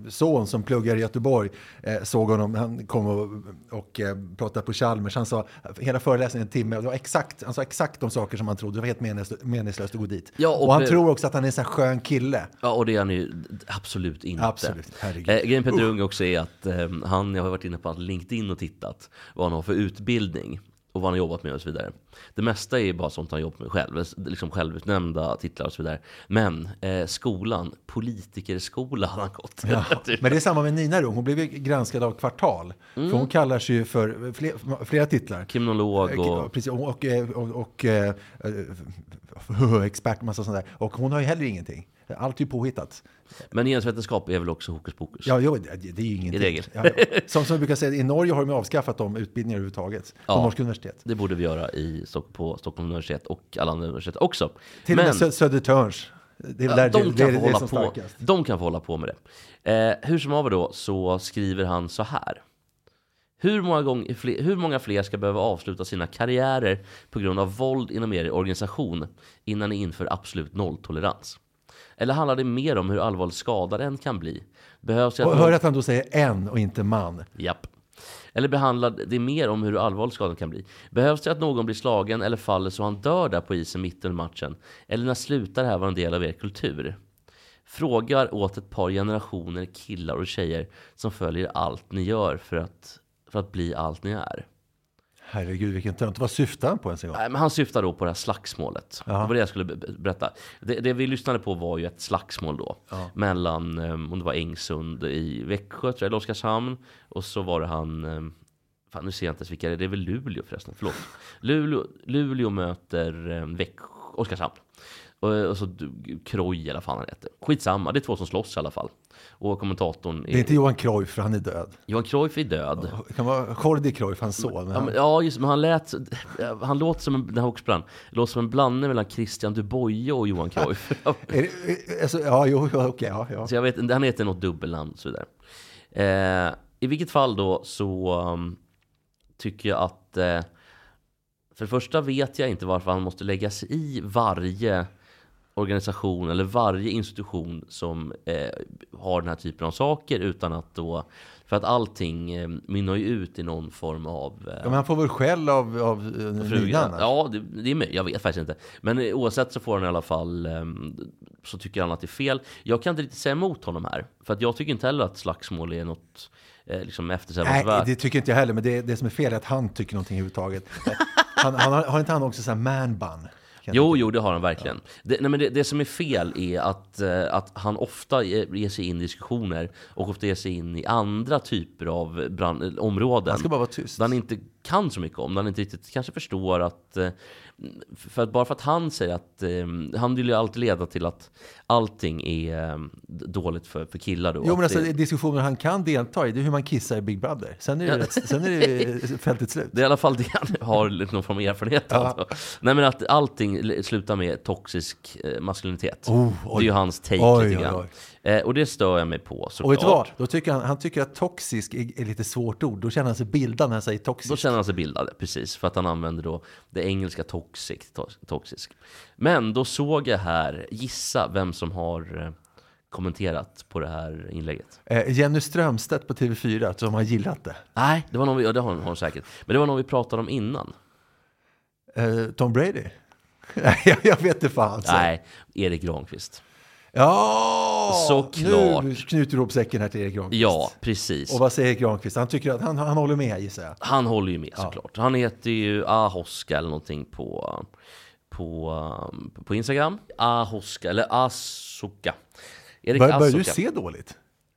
son som pluggar i Göteborg eh, såg honom, han kom och, och eh, pratade på Chalmers. Han sa hela föreläsningen en timme, och det var exakt, han sa exakt de saker som han trodde. Det var helt meningslöst, meningslöst att gå dit. Ja, och, och han tror också att han är en sån här skön kille. Ja, och det är han ju absolut inte. Absolut, herregud. Eh, grejen Peter Usch. Ung också är att eh, han, jag har varit inne på LinkedIn och tittat vad han har för utbildning och vad han har jobbat med och så vidare. Det mesta är bara sånt han jobbat med själv, liksom självutnämnda titlar och så vidare. Men eh, skolan, politikerskola har han gått. Ja, Typ. men det är samma med Nina Rung, hon blev ju granskad av Kvartal. Mm. För hon kallar sig ju för flera, flera titlar. Kriminolog Eh, och... Precis, och, och, och, och eh, eh, expert, massa sånt där. Och hon har ju heller ingenting. Allt är ju påhittat. Men genusvetenskap är väl också hokus pokus? Ja, jo, det, det är ju ingenting. I regel. Ja. Som, som vi brukar säga, i Norge har de avskaffat de utbildningar överhuvudtaget. På Ja. Norska universitet. Det borde vi göra i, på Stockholms universitet och alla andra universitet också. Till och med Sö- Södertörns. Det är Ja, där de, det, kan det, det är som på, starkast. de kan få hålla på med det. Eh, hur som haver då så skriver han så här. Hur många, gånger, fler, hur många fler ska behöva avsluta sina karriärer på grund av våld inom er organisation innan ni inför absolut nolltolerans? Eller handlar det mer om hur allvarligt skadad en kan bli? Behövs det att Och hör att han då säger en och inte man. Japp. Eller behandlar det mer om hur allvarlig skadan kan bli? Behövs det att någon blir slagen eller faller så han dör där på isen mitt under matchen? Eller när slutar det här vara en del av er kultur? Frågar åt ett par generationer killar och tjejer som följer allt ni gör för att, för att bli allt ni är. Herregud, vilken tönt. Vad syftar han på ens en gång? Nej, men han syftar då på det här slagsmålet. Jaha. Det var det jag skulle be- be- berätta. Det, det vi lyssnade på var ju ett slagsmål då. Ja. Mellan, um, om det var Engsund i Växjö, tror jag, eller Oskarshamn. Och så var det han, um, fan nu ser jag inte ens vilka det är, det är väl Luleå förresten, förlåt. Luleå, Luleå möter um, Växjö, Oskarshamn. Och, och så du- Kroj eller fan han heter. Skitsamma, det är två som slåss i alla fall. Och kommentatorn Det är inte Johan Cruyff, för han är död. Johan Cruyff är död. Det kan vara Jordi Cruyff, hans son. Ja, han- men, ja, just men han lät, han låter som en, den här hockeyspelaren, låter som en blandning mellan Christian Dubois och Johan Cruyff. Är det- alltså, ja, jo, okej, ja, ja. Så jag vet, han heter något dubbelnamn och så vidare. Eh, I vilket fall då så um, tycker jag att eh, för det första vet jag inte varför han måste lägga sig i varje organisation eller varje institution som eh, har den här typen av saker utan att då för att allting eh, mynnar ju ut i någon form av eh, Ja, men han får väl skäll av, av eh, frugan. Ja, det, det är möjligt. Jag vet faktiskt inte. Men eh, oavsett så får han i alla fall ehm, så tycker han att det är fel. Jag kan inte riktigt säga emot honom här. För att jag tycker inte heller att slagsmål är något eh, liksom Nej, eftersträvansvärt. det tycker inte jag heller, men det, det som är fel är att han tycker någonting överhuvudtaget. Han, han, har, har inte han också så här man-bun? Kan jag Jo, jo, det har han verkligen. Det, nej, men det, det som är fel är att, eh, att han ofta ge- ger sig in i diskussioner och ofta ger sig in i andra typer av brand, områden. Han ska bara vara tyst. Där han inte kan så mycket om, där han inte riktigt kanske förstår att... eh, För att bara för att han säger att... eh, Han vill ju alltid leda till att allting är eh, dåligt för, för killar då. Jo, men alltså, det, diskussioner han kan delta i, det är hur man kissar i Big Brother. Sen är det, sen är det fältet slut. det är i alla fall det han har någon form av erfarenhet av. Ja. Nej men att allting slutar med toxisk maskulinitet. Oh, det oj. är ju hans take Oj, lite oj, grann. oj. Eh, och det stör jag mig på såklart. Och vet du vad? Då tycker han, han tycker att toxisk är, är lite svårt ord. Då känner han sig bildad när han säger toxisk. Då känner han sig bildad, precis. För att han använder då det engelska toxic, to- toxisk. Men då såg jag här, gissa vem som har eh, kommenterat på det här inlägget. Eh, Jenny Strömstedt på TV4 som har gillat det. Nej, det var någon vi, ja, det har hon, har hon säkert. Men det var någon vi pratade om innan. Eh, Tom Brady? Jag vet inte fan. så. Nej, Erik Granqvist. Ja! Såklart. Nu knyter du ihop säcken här till Erik Granqvist. Ja, precis. Och vad säger Erik Granqvist? Han tycker att han, han håller med gissar jag. Han håller ju med såklart. Han heter ju Ahoska eller någonting på, på, um, på Instagram. Ahoska, eller Asuka. Erik Bör, börjar du se dåligt?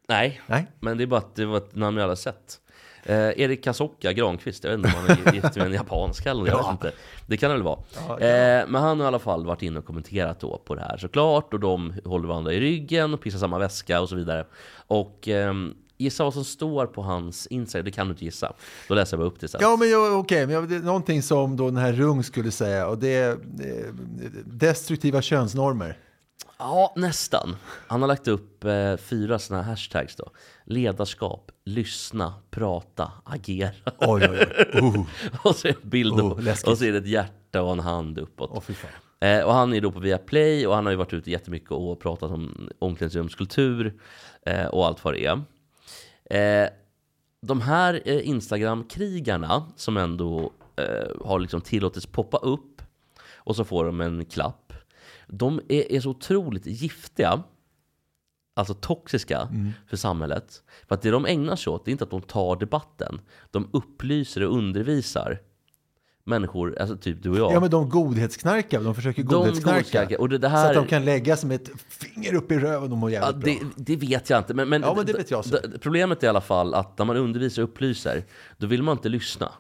Nej. Nej. men det är bara att det var ett namn jag aldrig sett. Eh, Erik Kasoka Granqvist, jag vet inte om han är gift med en japanska eller jag Ja. vet inte. Det kan det väl vara. Ja, Eh, men han har i alla fall varit inne och kommenterat då på det här såklart. Och de håller varandra i ryggen och pissar samma väska och så vidare. Och ehm, Gissa vad som står på hans Instagram, det kan du inte gissa. Då läser jag bara upp det sen. Ja, men okej, men jag- det är någonting som då den här Rung skulle säga och det är eh, destruktiva könsnormer. Ja, nästan. Han har lagt upp eh, fyra sådana här hashtags då. Ledarskap, lyssna, prata, agera. Oj, oj, oj. Oh. och så är det bild Oh, och, så är det ett hjärta och en hand uppåt. Fy fan. Eh, och han är då på Viaplay och han har ju varit ute jättemycket och pratat om omklädningsrumskultur eh, och allt vad det är. Eh, de här eh, Instagram-krigarna som ändå eh, har liksom tillåtits poppa upp och så får de en klapp. De är, är så otroligt giftiga, alltså toxiska Mm. för samhället. För att det de ägnar sig åt, det är inte att de tar debatten. De upplyser och undervisar människor, alltså typ du och jag. Ja, men de godhetsknarkar, de försöker De godhetsknarka. godhetsknarkar. Och det- det Så här- att de kan lägga som ett finger upp i röven och må Ja, det, bra. det vet jag inte. Men, men, Ja, men det vet jag så. Problemet är i alla fall att när man undervisar och upplyser, då vill man inte lyssna.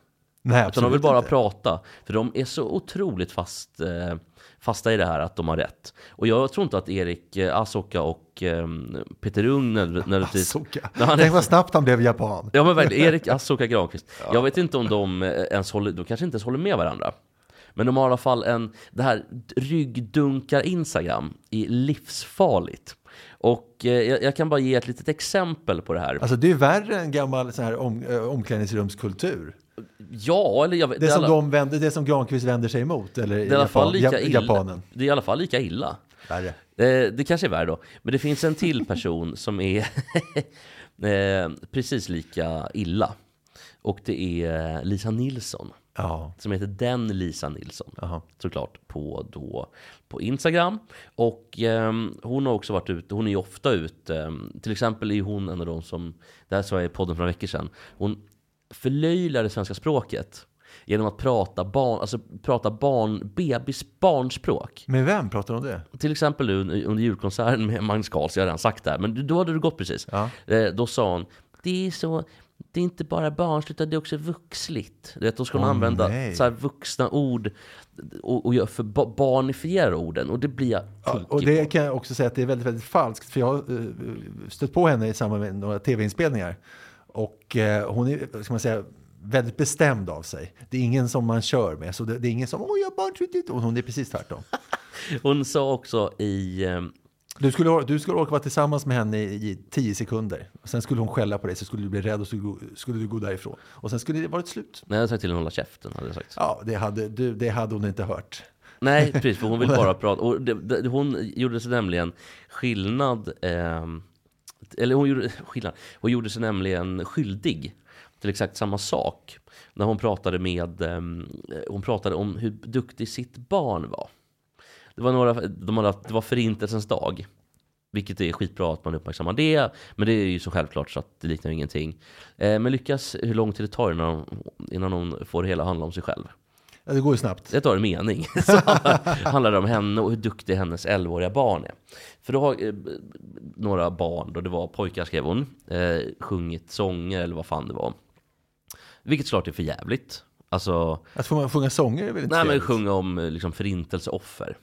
Nej, Utan de absolut vill bara inte. prata. För de är så otroligt fast, eh, fasta i det här att de har rätt. Och jag tror inte att Erik eh, Asoka och eh, Peter Ung nödv- nödvändigtvis... Asoka. Ja, Tänk vad snabbt han blev japan. Ja men verkligen, Erik Asoka Granqvist. Jag vet inte om de eh, ens håller, de kanske inte ens håller med varandra. Men de har i alla fall en, det här ryggdunkar Instagram är livsfarligt. Och eh, jag, kan bara ge ett litet exempel på det här. Alltså det är värre än gammal sån här om, äh, omklädningsrumskultur. Ja, eller jag Det, är som alla- de vänder, det som Granqvist vänder sig emot, eller det är i alla fall lika illa. japanen. Det är i alla fall lika illa. Värre. Eh, det kanske är värre då. Men det finns en till person som är eh, precis lika illa. Och det är Lisa Nilsson. Ja. Som heter Den Lisa Nilsson. Jaha. Såklart på, då, på Instagram. Och ehm, hon har också varit ute, hon är ju ofta ute. ehm, till exempel är hon en av de som, det här sa jag i podden för några veckor sedan. Hon förlöjligar det svenska språket. Genom att prata barn, alltså prata barn, bebis barnspråk. Med vem pratar de om det? Till exempel nu under julkonserten med Magnus Carlsson, jag har redan sagt det här, men då hade du gått precis. Ja. Eh, Då sa hon, det är så, det är inte bara barnsligt utan det är också vuxligt. Du vet, då ska Åh, använda nej. så vuxna ord och, och för ba- barnifiera orden och det blir jag Ja, och det på. kan jag också säga att det är väldigt, väldigt falskt. För jag har eh, stött på henne i samband med några tv-inspelningar. Och eh, hon är, ska man säga, väldigt bestämd av sig. Det är ingen som man kör med. Så det, det är ingen som, åh jag har. Och hon är precis tvärtom. Hon sa också i, ehm, Du skulle, du skulle orka vara tillsammans med henne i, i tio sekunder. Sen skulle hon skälla på dig, så skulle du bli rädd och så skulle, du gå därifrån. Och sen skulle det varit slut. när jag sagt till henne att hålla käften, hade jag sagt. Ja, det hade, du, det hade hon inte hört. Nej, precis, för hon vill bara prata. Och det, det, hon gjorde sig nämligen skillnad, ehm, eller hon gjorde, skillnad, hon gjorde sig nämligen skyldig till exakt samma sak. När hon pratade med, ehm, hon pratade om hur duktig sitt barn var. Det var, några, de hade, det var förintelsens dag. Vilket är skitbra att man uppmärksammar det. Men det är ju så självklart så att det liknar ingenting. Eh, men lyckas hur lång tid det tar innan hon, innan hon får det hela handla om sig själv. Ja, det går ju snabbt. Det tar en mening. Så handlar- det om henne och hur duktig hennes 11-åriga barn är. För då har eh, några barn, då det var pojkar skrev hon, eh, sjungit sånger eller vad fan det var. Vilket såklart är för jävligt. Alltså, Att få sjunga sånger är väl inte nej men sjunga om eh, liksom förintelseoffer.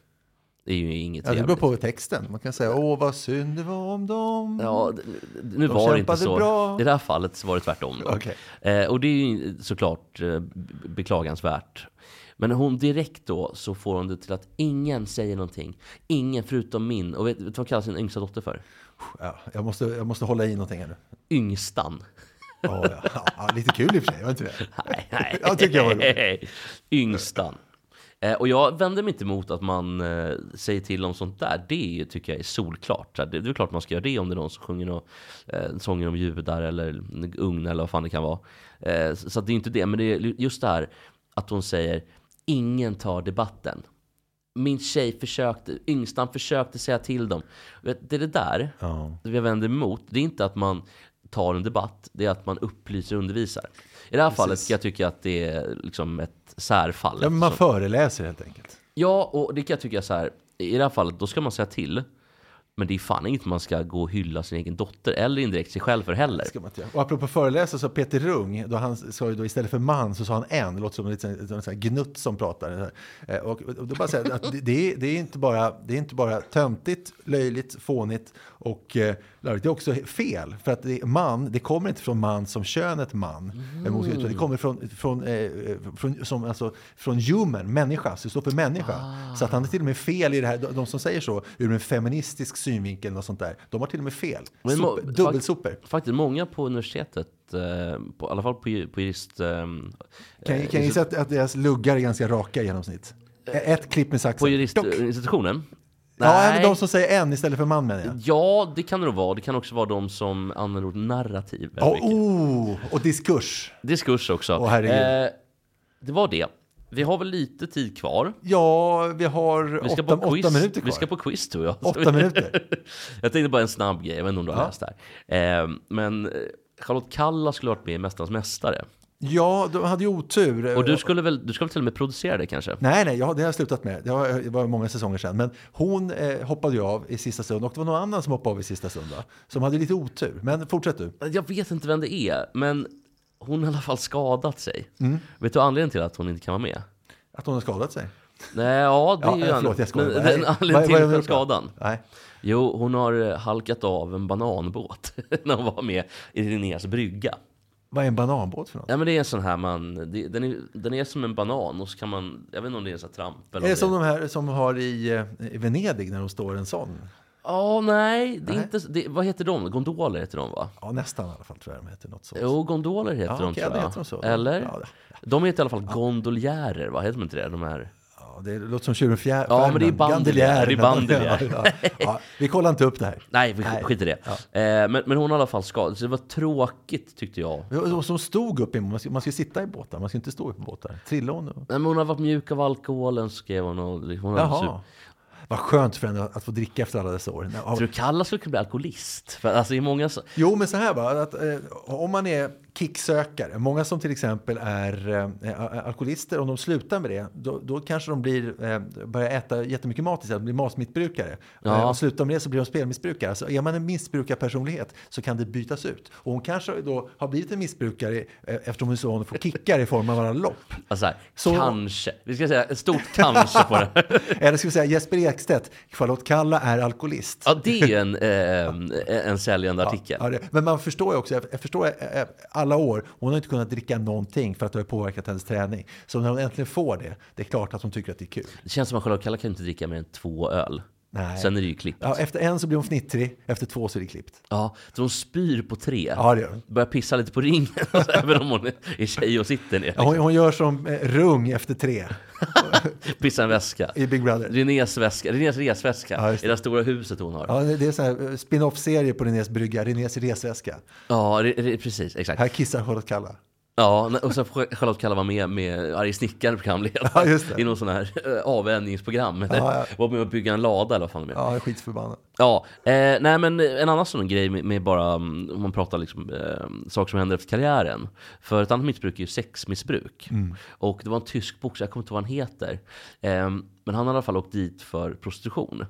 Det är ju inget Ja, det beror på texten. Man kan säga, åh vad synd det var om dem. Ja, nu De var det inte så. bra. I det här fallet så var det tvärtom. Då. Okej. Eh, och det är ju såklart eh, beklagansvärt. Men hon direkt då så får hon det till att ingen säger någonting. Ingen förutom min. Och vet, vet du vad kallar sin yngsta dotter för? Ja, jag, måste, jag måste hålla i någonting här nu. Yngstan. Ja, ja, ja, lite kul i och för sig, var inte det? Nej, nej. Jag tycker jag var roligt. Yngstan. Eh, och jag vänder mig inte emot att man eh, säger till om sånt där. Det tycker jag är solklart. Det, det är klart man ska göra det om det är någon som sjunger eh, sånger om judar eller ugn eller vad fan det kan vara. Eh, så det är inte det. Men det är just det här att hon säger ingen tar debatten. Min tjej försökte, yngstan försökte säga till dem. Det är det där det jag vänder emot. Det är inte att man tar en debatt, det är att man upplyser och undervisar. I det här fallet ska jag tycka att det är liksom ett särfall. Ja, men man föreläser helt enkelt. Ja, och det kan jag tycka så här. I det här fallet, då ska man säga till. Men det är fan inget man ska gå och hylla sin egen dotter eller indirekt sig själv för heller. Ska man inte göra. Och apropå föreläsare så Peter Rung, då han sa ju då istället för man så sa han en, det låter som en liten gnutt som pratar. Eh, Och, och då bara säga att det, det, är, det, är inte bara, det är inte bara töntigt, löjligt, fånigt och eh, larvigt. det är också fel. För att det, man, det kommer inte från man som könet man. Mm. Mm. Det kommer från, från, eh, från, som, alltså, från human, människa, så det står för människa. Ah. Så att han är till och med fel i det här, de, som säger så, ur en feministisk synvinkel och sånt där, de har till och med fel. Super, dubbelsopor. fak- Faktiskt, många på universitetet, eh, på, i alla fall på, på jurist... Eh, Kan, eh, kan jag gissa att, att deras luggar är ganska raka i genomsnitt? Ett klipp med saxen. På juristinstitutionen? Ja, men de som säger en istället för man menar jag. Ja, det kan det nog vara. Det kan också vara de som använder ordet narrativ. Ja, mycket. oh, och diskurs. Diskurs också. Herregud. Eh, det var det. Vi har väl lite tid kvar. Ja, vi har Vi ska åtta, på quiz. åtta minuter kvar. Vi ska på quiz tror jag. Åtta minuter. jag tänkte bara en snabb grej, jag vet inte om du har Ja. läst det här. Eh, men eh, Charlotte Kalla skulle varit med i Mästarnas Mästare. Ja, de hade ju otur. Och du skulle väl, du skulle väl till och med producera det kanske? Nej, nej, ja, det har jag slutat med. Det var, det var många säsonger sedan. Men hon eh, hoppade ju av i sista stund och det var någon annan som hoppade av i sista stund. Va? Som hade lite otur. Men fortsätt du. Jag vet inte vem det är, men hon har i alla fall skadat sig. Mm. Vet du anledningen till att hon inte kan vara med? Att hon har skadat sig? Nej, ja det Ja, är ju eh, förlåt, jag skojar. men till den nu då? skadan? Nej. Jo, hon har eh, halkat av en bananbåt när hon var med i Linnés brygga. Vad är en bananbåt för något? Ja men det är en sån här man, det, den, är, den är som en banan och så kan man, jag vet inte om det är en sån här tramp eller Är det om som de här som har i, eh, i Venedig när de står en sån? Ja, nej, det är Nej. inte, det, vad heter de? Gondoler heter de va? Ja, nästan i alla fall tror jag de heter något sånt. Jo, gondoler heter Ja, de okej, tror jag. heter de så. Eller? Ja, De heter i alla fall gondoljärer, va? Heter de inte det? De här... Ja, det låter som tjuren fjär, Ja, men det är bandeljär, det är bandeljär. Ja, ja. Vi kollar inte upp det här. Nej, vi skiter i det. Eh, men, men hon har i alla fall skadat så det var tråkigt tyckte jag. Och Som stod upp i, man ska, man ska sitta i båtar, man ska inte stå upp i båtar. Trillar hon? då? Nej, men hon har varit mjuk av alkoholen skrev hon. Och, hon Jaha. Vad skönt för henne att få dricka efter alla dessa år. Ja. Tror du Kalla skulle kunna bli alkoholist? För alltså i många. Jo, men så här bara, att, eh, om man är kicksökare, många som till exempel är eh, alkoholister, om de slutar med det, då, då kanske de blir, eh, börjar äta jättemycket mat istället, blir matmissbrukare. Ja. Eh, och slutar med det så blir de spelmissbrukare. Alltså, är man en missbrukarpersonlighet så kan det bytas ut. Och hon kanske då har blivit en missbrukare eh, eftersom hon så får kickar i form av alla lopp. Alltså här, Så- kanske. Vi ska säga ett stort kanske på det. Eller ska vi säga Jesper Ekstedt, Charlotte Kalla är alkoholist. Ja, det är en, eh, en säljande artikel. Ja, det, men man förstår ju också, jag, förstår eh, eh, alla år, hon har inte kunnat dricka någonting för att det har påverkat hennes träning. Så när hon äntligen får det, det är klart att hon tycker att det är kul. Det känns som att Charlotte Kalla kan inte dricka mer än två öl. Nej. Sen är det ju klippt. Ja, efter en så blir hon fnittrig, efter två så är det klippt. Ja, så hon spyr på tre. Ja, det gör hon. Börjar pissa lite på ringen, även om hon är tjej och sitter ner. Ja, hon, hon gör som eh, Rung efter tre Pissar en väska. i Big Brother. Renés väska, Renés resväska. Ja, just I det stora huset hon har. Ja, det det är sån här eh, spin-off-serie på Renés brygga, Renés resväska. Ja, re, re, precis. Exakt. Här kissar Charlotte Kalla. Ja, och så får Charlotte Kalla vara med med Arg snickare programledare. Ja, just det. I någon sån här eh, avvänjningsprogram. Ja, ja. Var med att bygga en lada eller vad fan de gör. Ja, jag är skitförbannad. Ja, eh, nej men en annan sån grej med, med bara, mm, om man pratar liksom, eh, saker som händer efter karriären. För ett annat missbruk är ju sexmissbruk. Mm. Och det var en tysk boxare, jag kommer inte ihåg vad han heter. Eh, men han har i alla fall åkt dit för prostitution.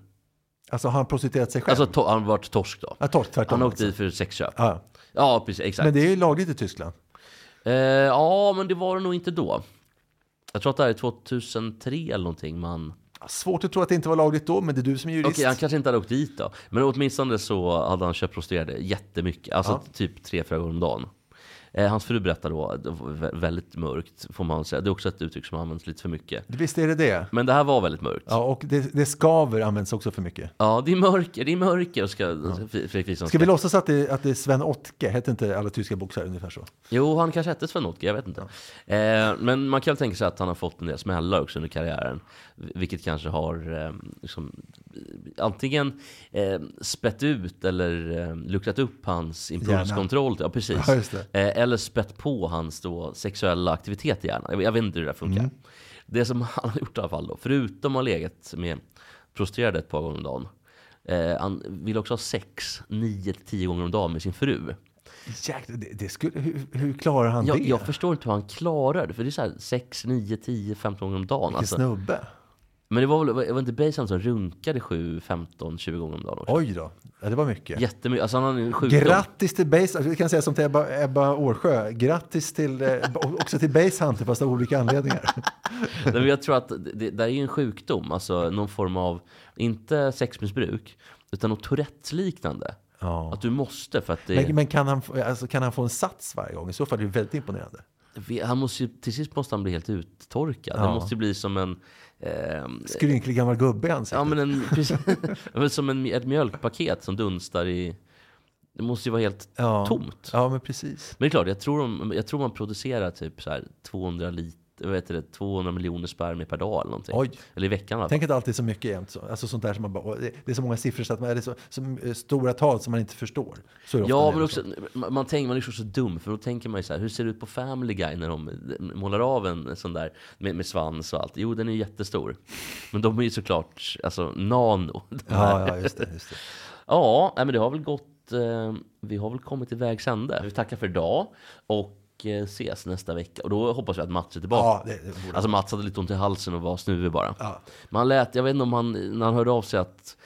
Alltså har han prostituerat sig själv? Alltså han har varit torsk då. Ja, torsk, tvärtom Han har åkt alltså. dit för sexköp. Ja. Ja, precis, exakt. Men det är ju lagligt i Tyskland. Eh, ja, men det var det nog inte då. Jag tror att det här är 2003 eller någonting man... Svårt att tro att det inte var lagligt då, men det är du som är jurist. Okej, han kanske inte hade åkt dit då. Men åtminstone så hade han köpt prostituerade jättemycket. Alltså Ja. typ tre, fyra gånger om dagen. Eh, hans fru berättar då, det var vä- väldigt mörkt får man säga. Det är också ett uttryck som används lite för mycket. Visst är det det? Men det här var väldigt mörkt. Ja, och det, det skaver används också för mycket. Ja, det är mörker, det är mörker. Ska, Fredrik Wikingsson Ska vi låtsas att det, att det är Sven Ottke? Hette inte alla tyska boxare ungefär så? Jo, han kanske hette Sven Ottke, jag vet inte. Eh, men man kan väl tänka sig att han har fått en del smällar också under karriären. Vilket kanske har eh, liksom, antingen eh, spett ut eller eh, luckrat upp hans impulskontroll. Ja, precis. Ja. Eh, eller spett på hans då, sexuella aktivitet i hjärnan. Jag, jag vet inte hur det där funkar. Mm. Det som han har gjort i alla fall då, förutom att ha legat med prostituerade ett par gånger om dagen. Eh, han vill också ha sex 9-10 gånger om dagen med sin fru. Jäklar, det, det skulle, hur, hur klarar han Jag, det? jag förstår inte hur han klarar det, för det är så här 6, 9, 10, 15 gånger om dagen. Vilken Alltså. snubbe. Men det var väl, det var inte Basehand som runkade 7, 15, 20 gånger om dagen också? Oj då, ja, det var mycket. Jättemycket, alltså han har en sjukdom. Grattis till Base, alltså, vi kan säga som till Ebba, Ebba Årsjö, grattis till, eh, också till Hunter fast av olika anledningar. Nej, men jag tror att det, det är ju en sjukdom, alltså någon form av, inte sexmissbruk, utan något Tourettes-liknande. Ja. Att du måste för att det... Men, men kan, han, alltså, kan han få en sats varje gång? I så fall är det väldigt imponerande. Han måste ju, till sist måste han bli helt uttorkad. Ja. Det måste ju bli som en... ehm, Skrynklig gammal gubbe i ansiktet. ja, men en, precis, som en, ett mjölkpaket som dunstar i... Det måste ju vara helt ja. tomt. Ja, men precis. Men det är klart, jag tror, de, jag tror man producerar typ så här 200 liter, heter det, 200 miljoner spermier per dag eller någonting. Oj. Eller i veckan. Tänk att alltid är så mycket jämt. Så. Alltså sånt där som man bara, det är så många siffror så att man, det är så, så eh, stora tal som man inte förstår. Så är det ofta Ja, men också, så. man, man, tänker, man är så, så dum, för då tänker man ju så här, hur ser det ut på Family Guy när de målar av en sån där med, med svans och allt? Jo, den är ju jättestor. Men de är ju såklart, alltså nano. Ja, ja, just det. Just det. Ja, nej, men det har väl gått, eh, vi har väl kommit till vägs ände. Vi tackar för idag och eh, ses nästa vecka. Och då hoppas vi att Mats är tillbaka. Ja, det, det Alltså Mats hade lite ont i halsen och var snuvig bara. Ja. Men han lät, jag vet inte om han, när han hörde av sig att,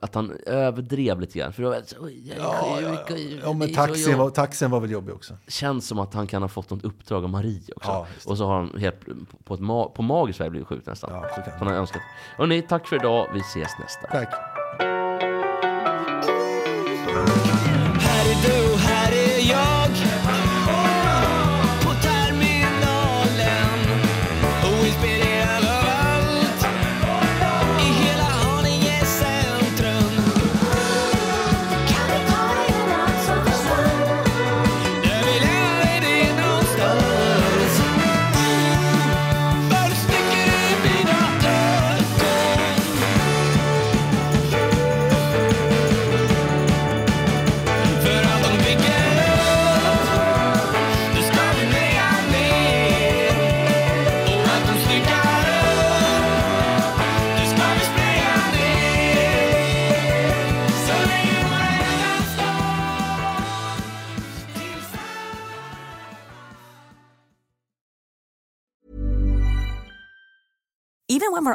att han överdrev lite grann. För då var så, "Oj, jag är Ja, ja, ja. och ja, men taxin jobb-" var, taxin var väl jobbig också. Känns som att han kan ha fått något uppdrag av Marie också. Ja, och så har han helt på, ett ma- på magisk väg blivit sjuk nästan. Ja, så. Han har önskat. Och nej, tack för idag. Vi ses nästa. Tack.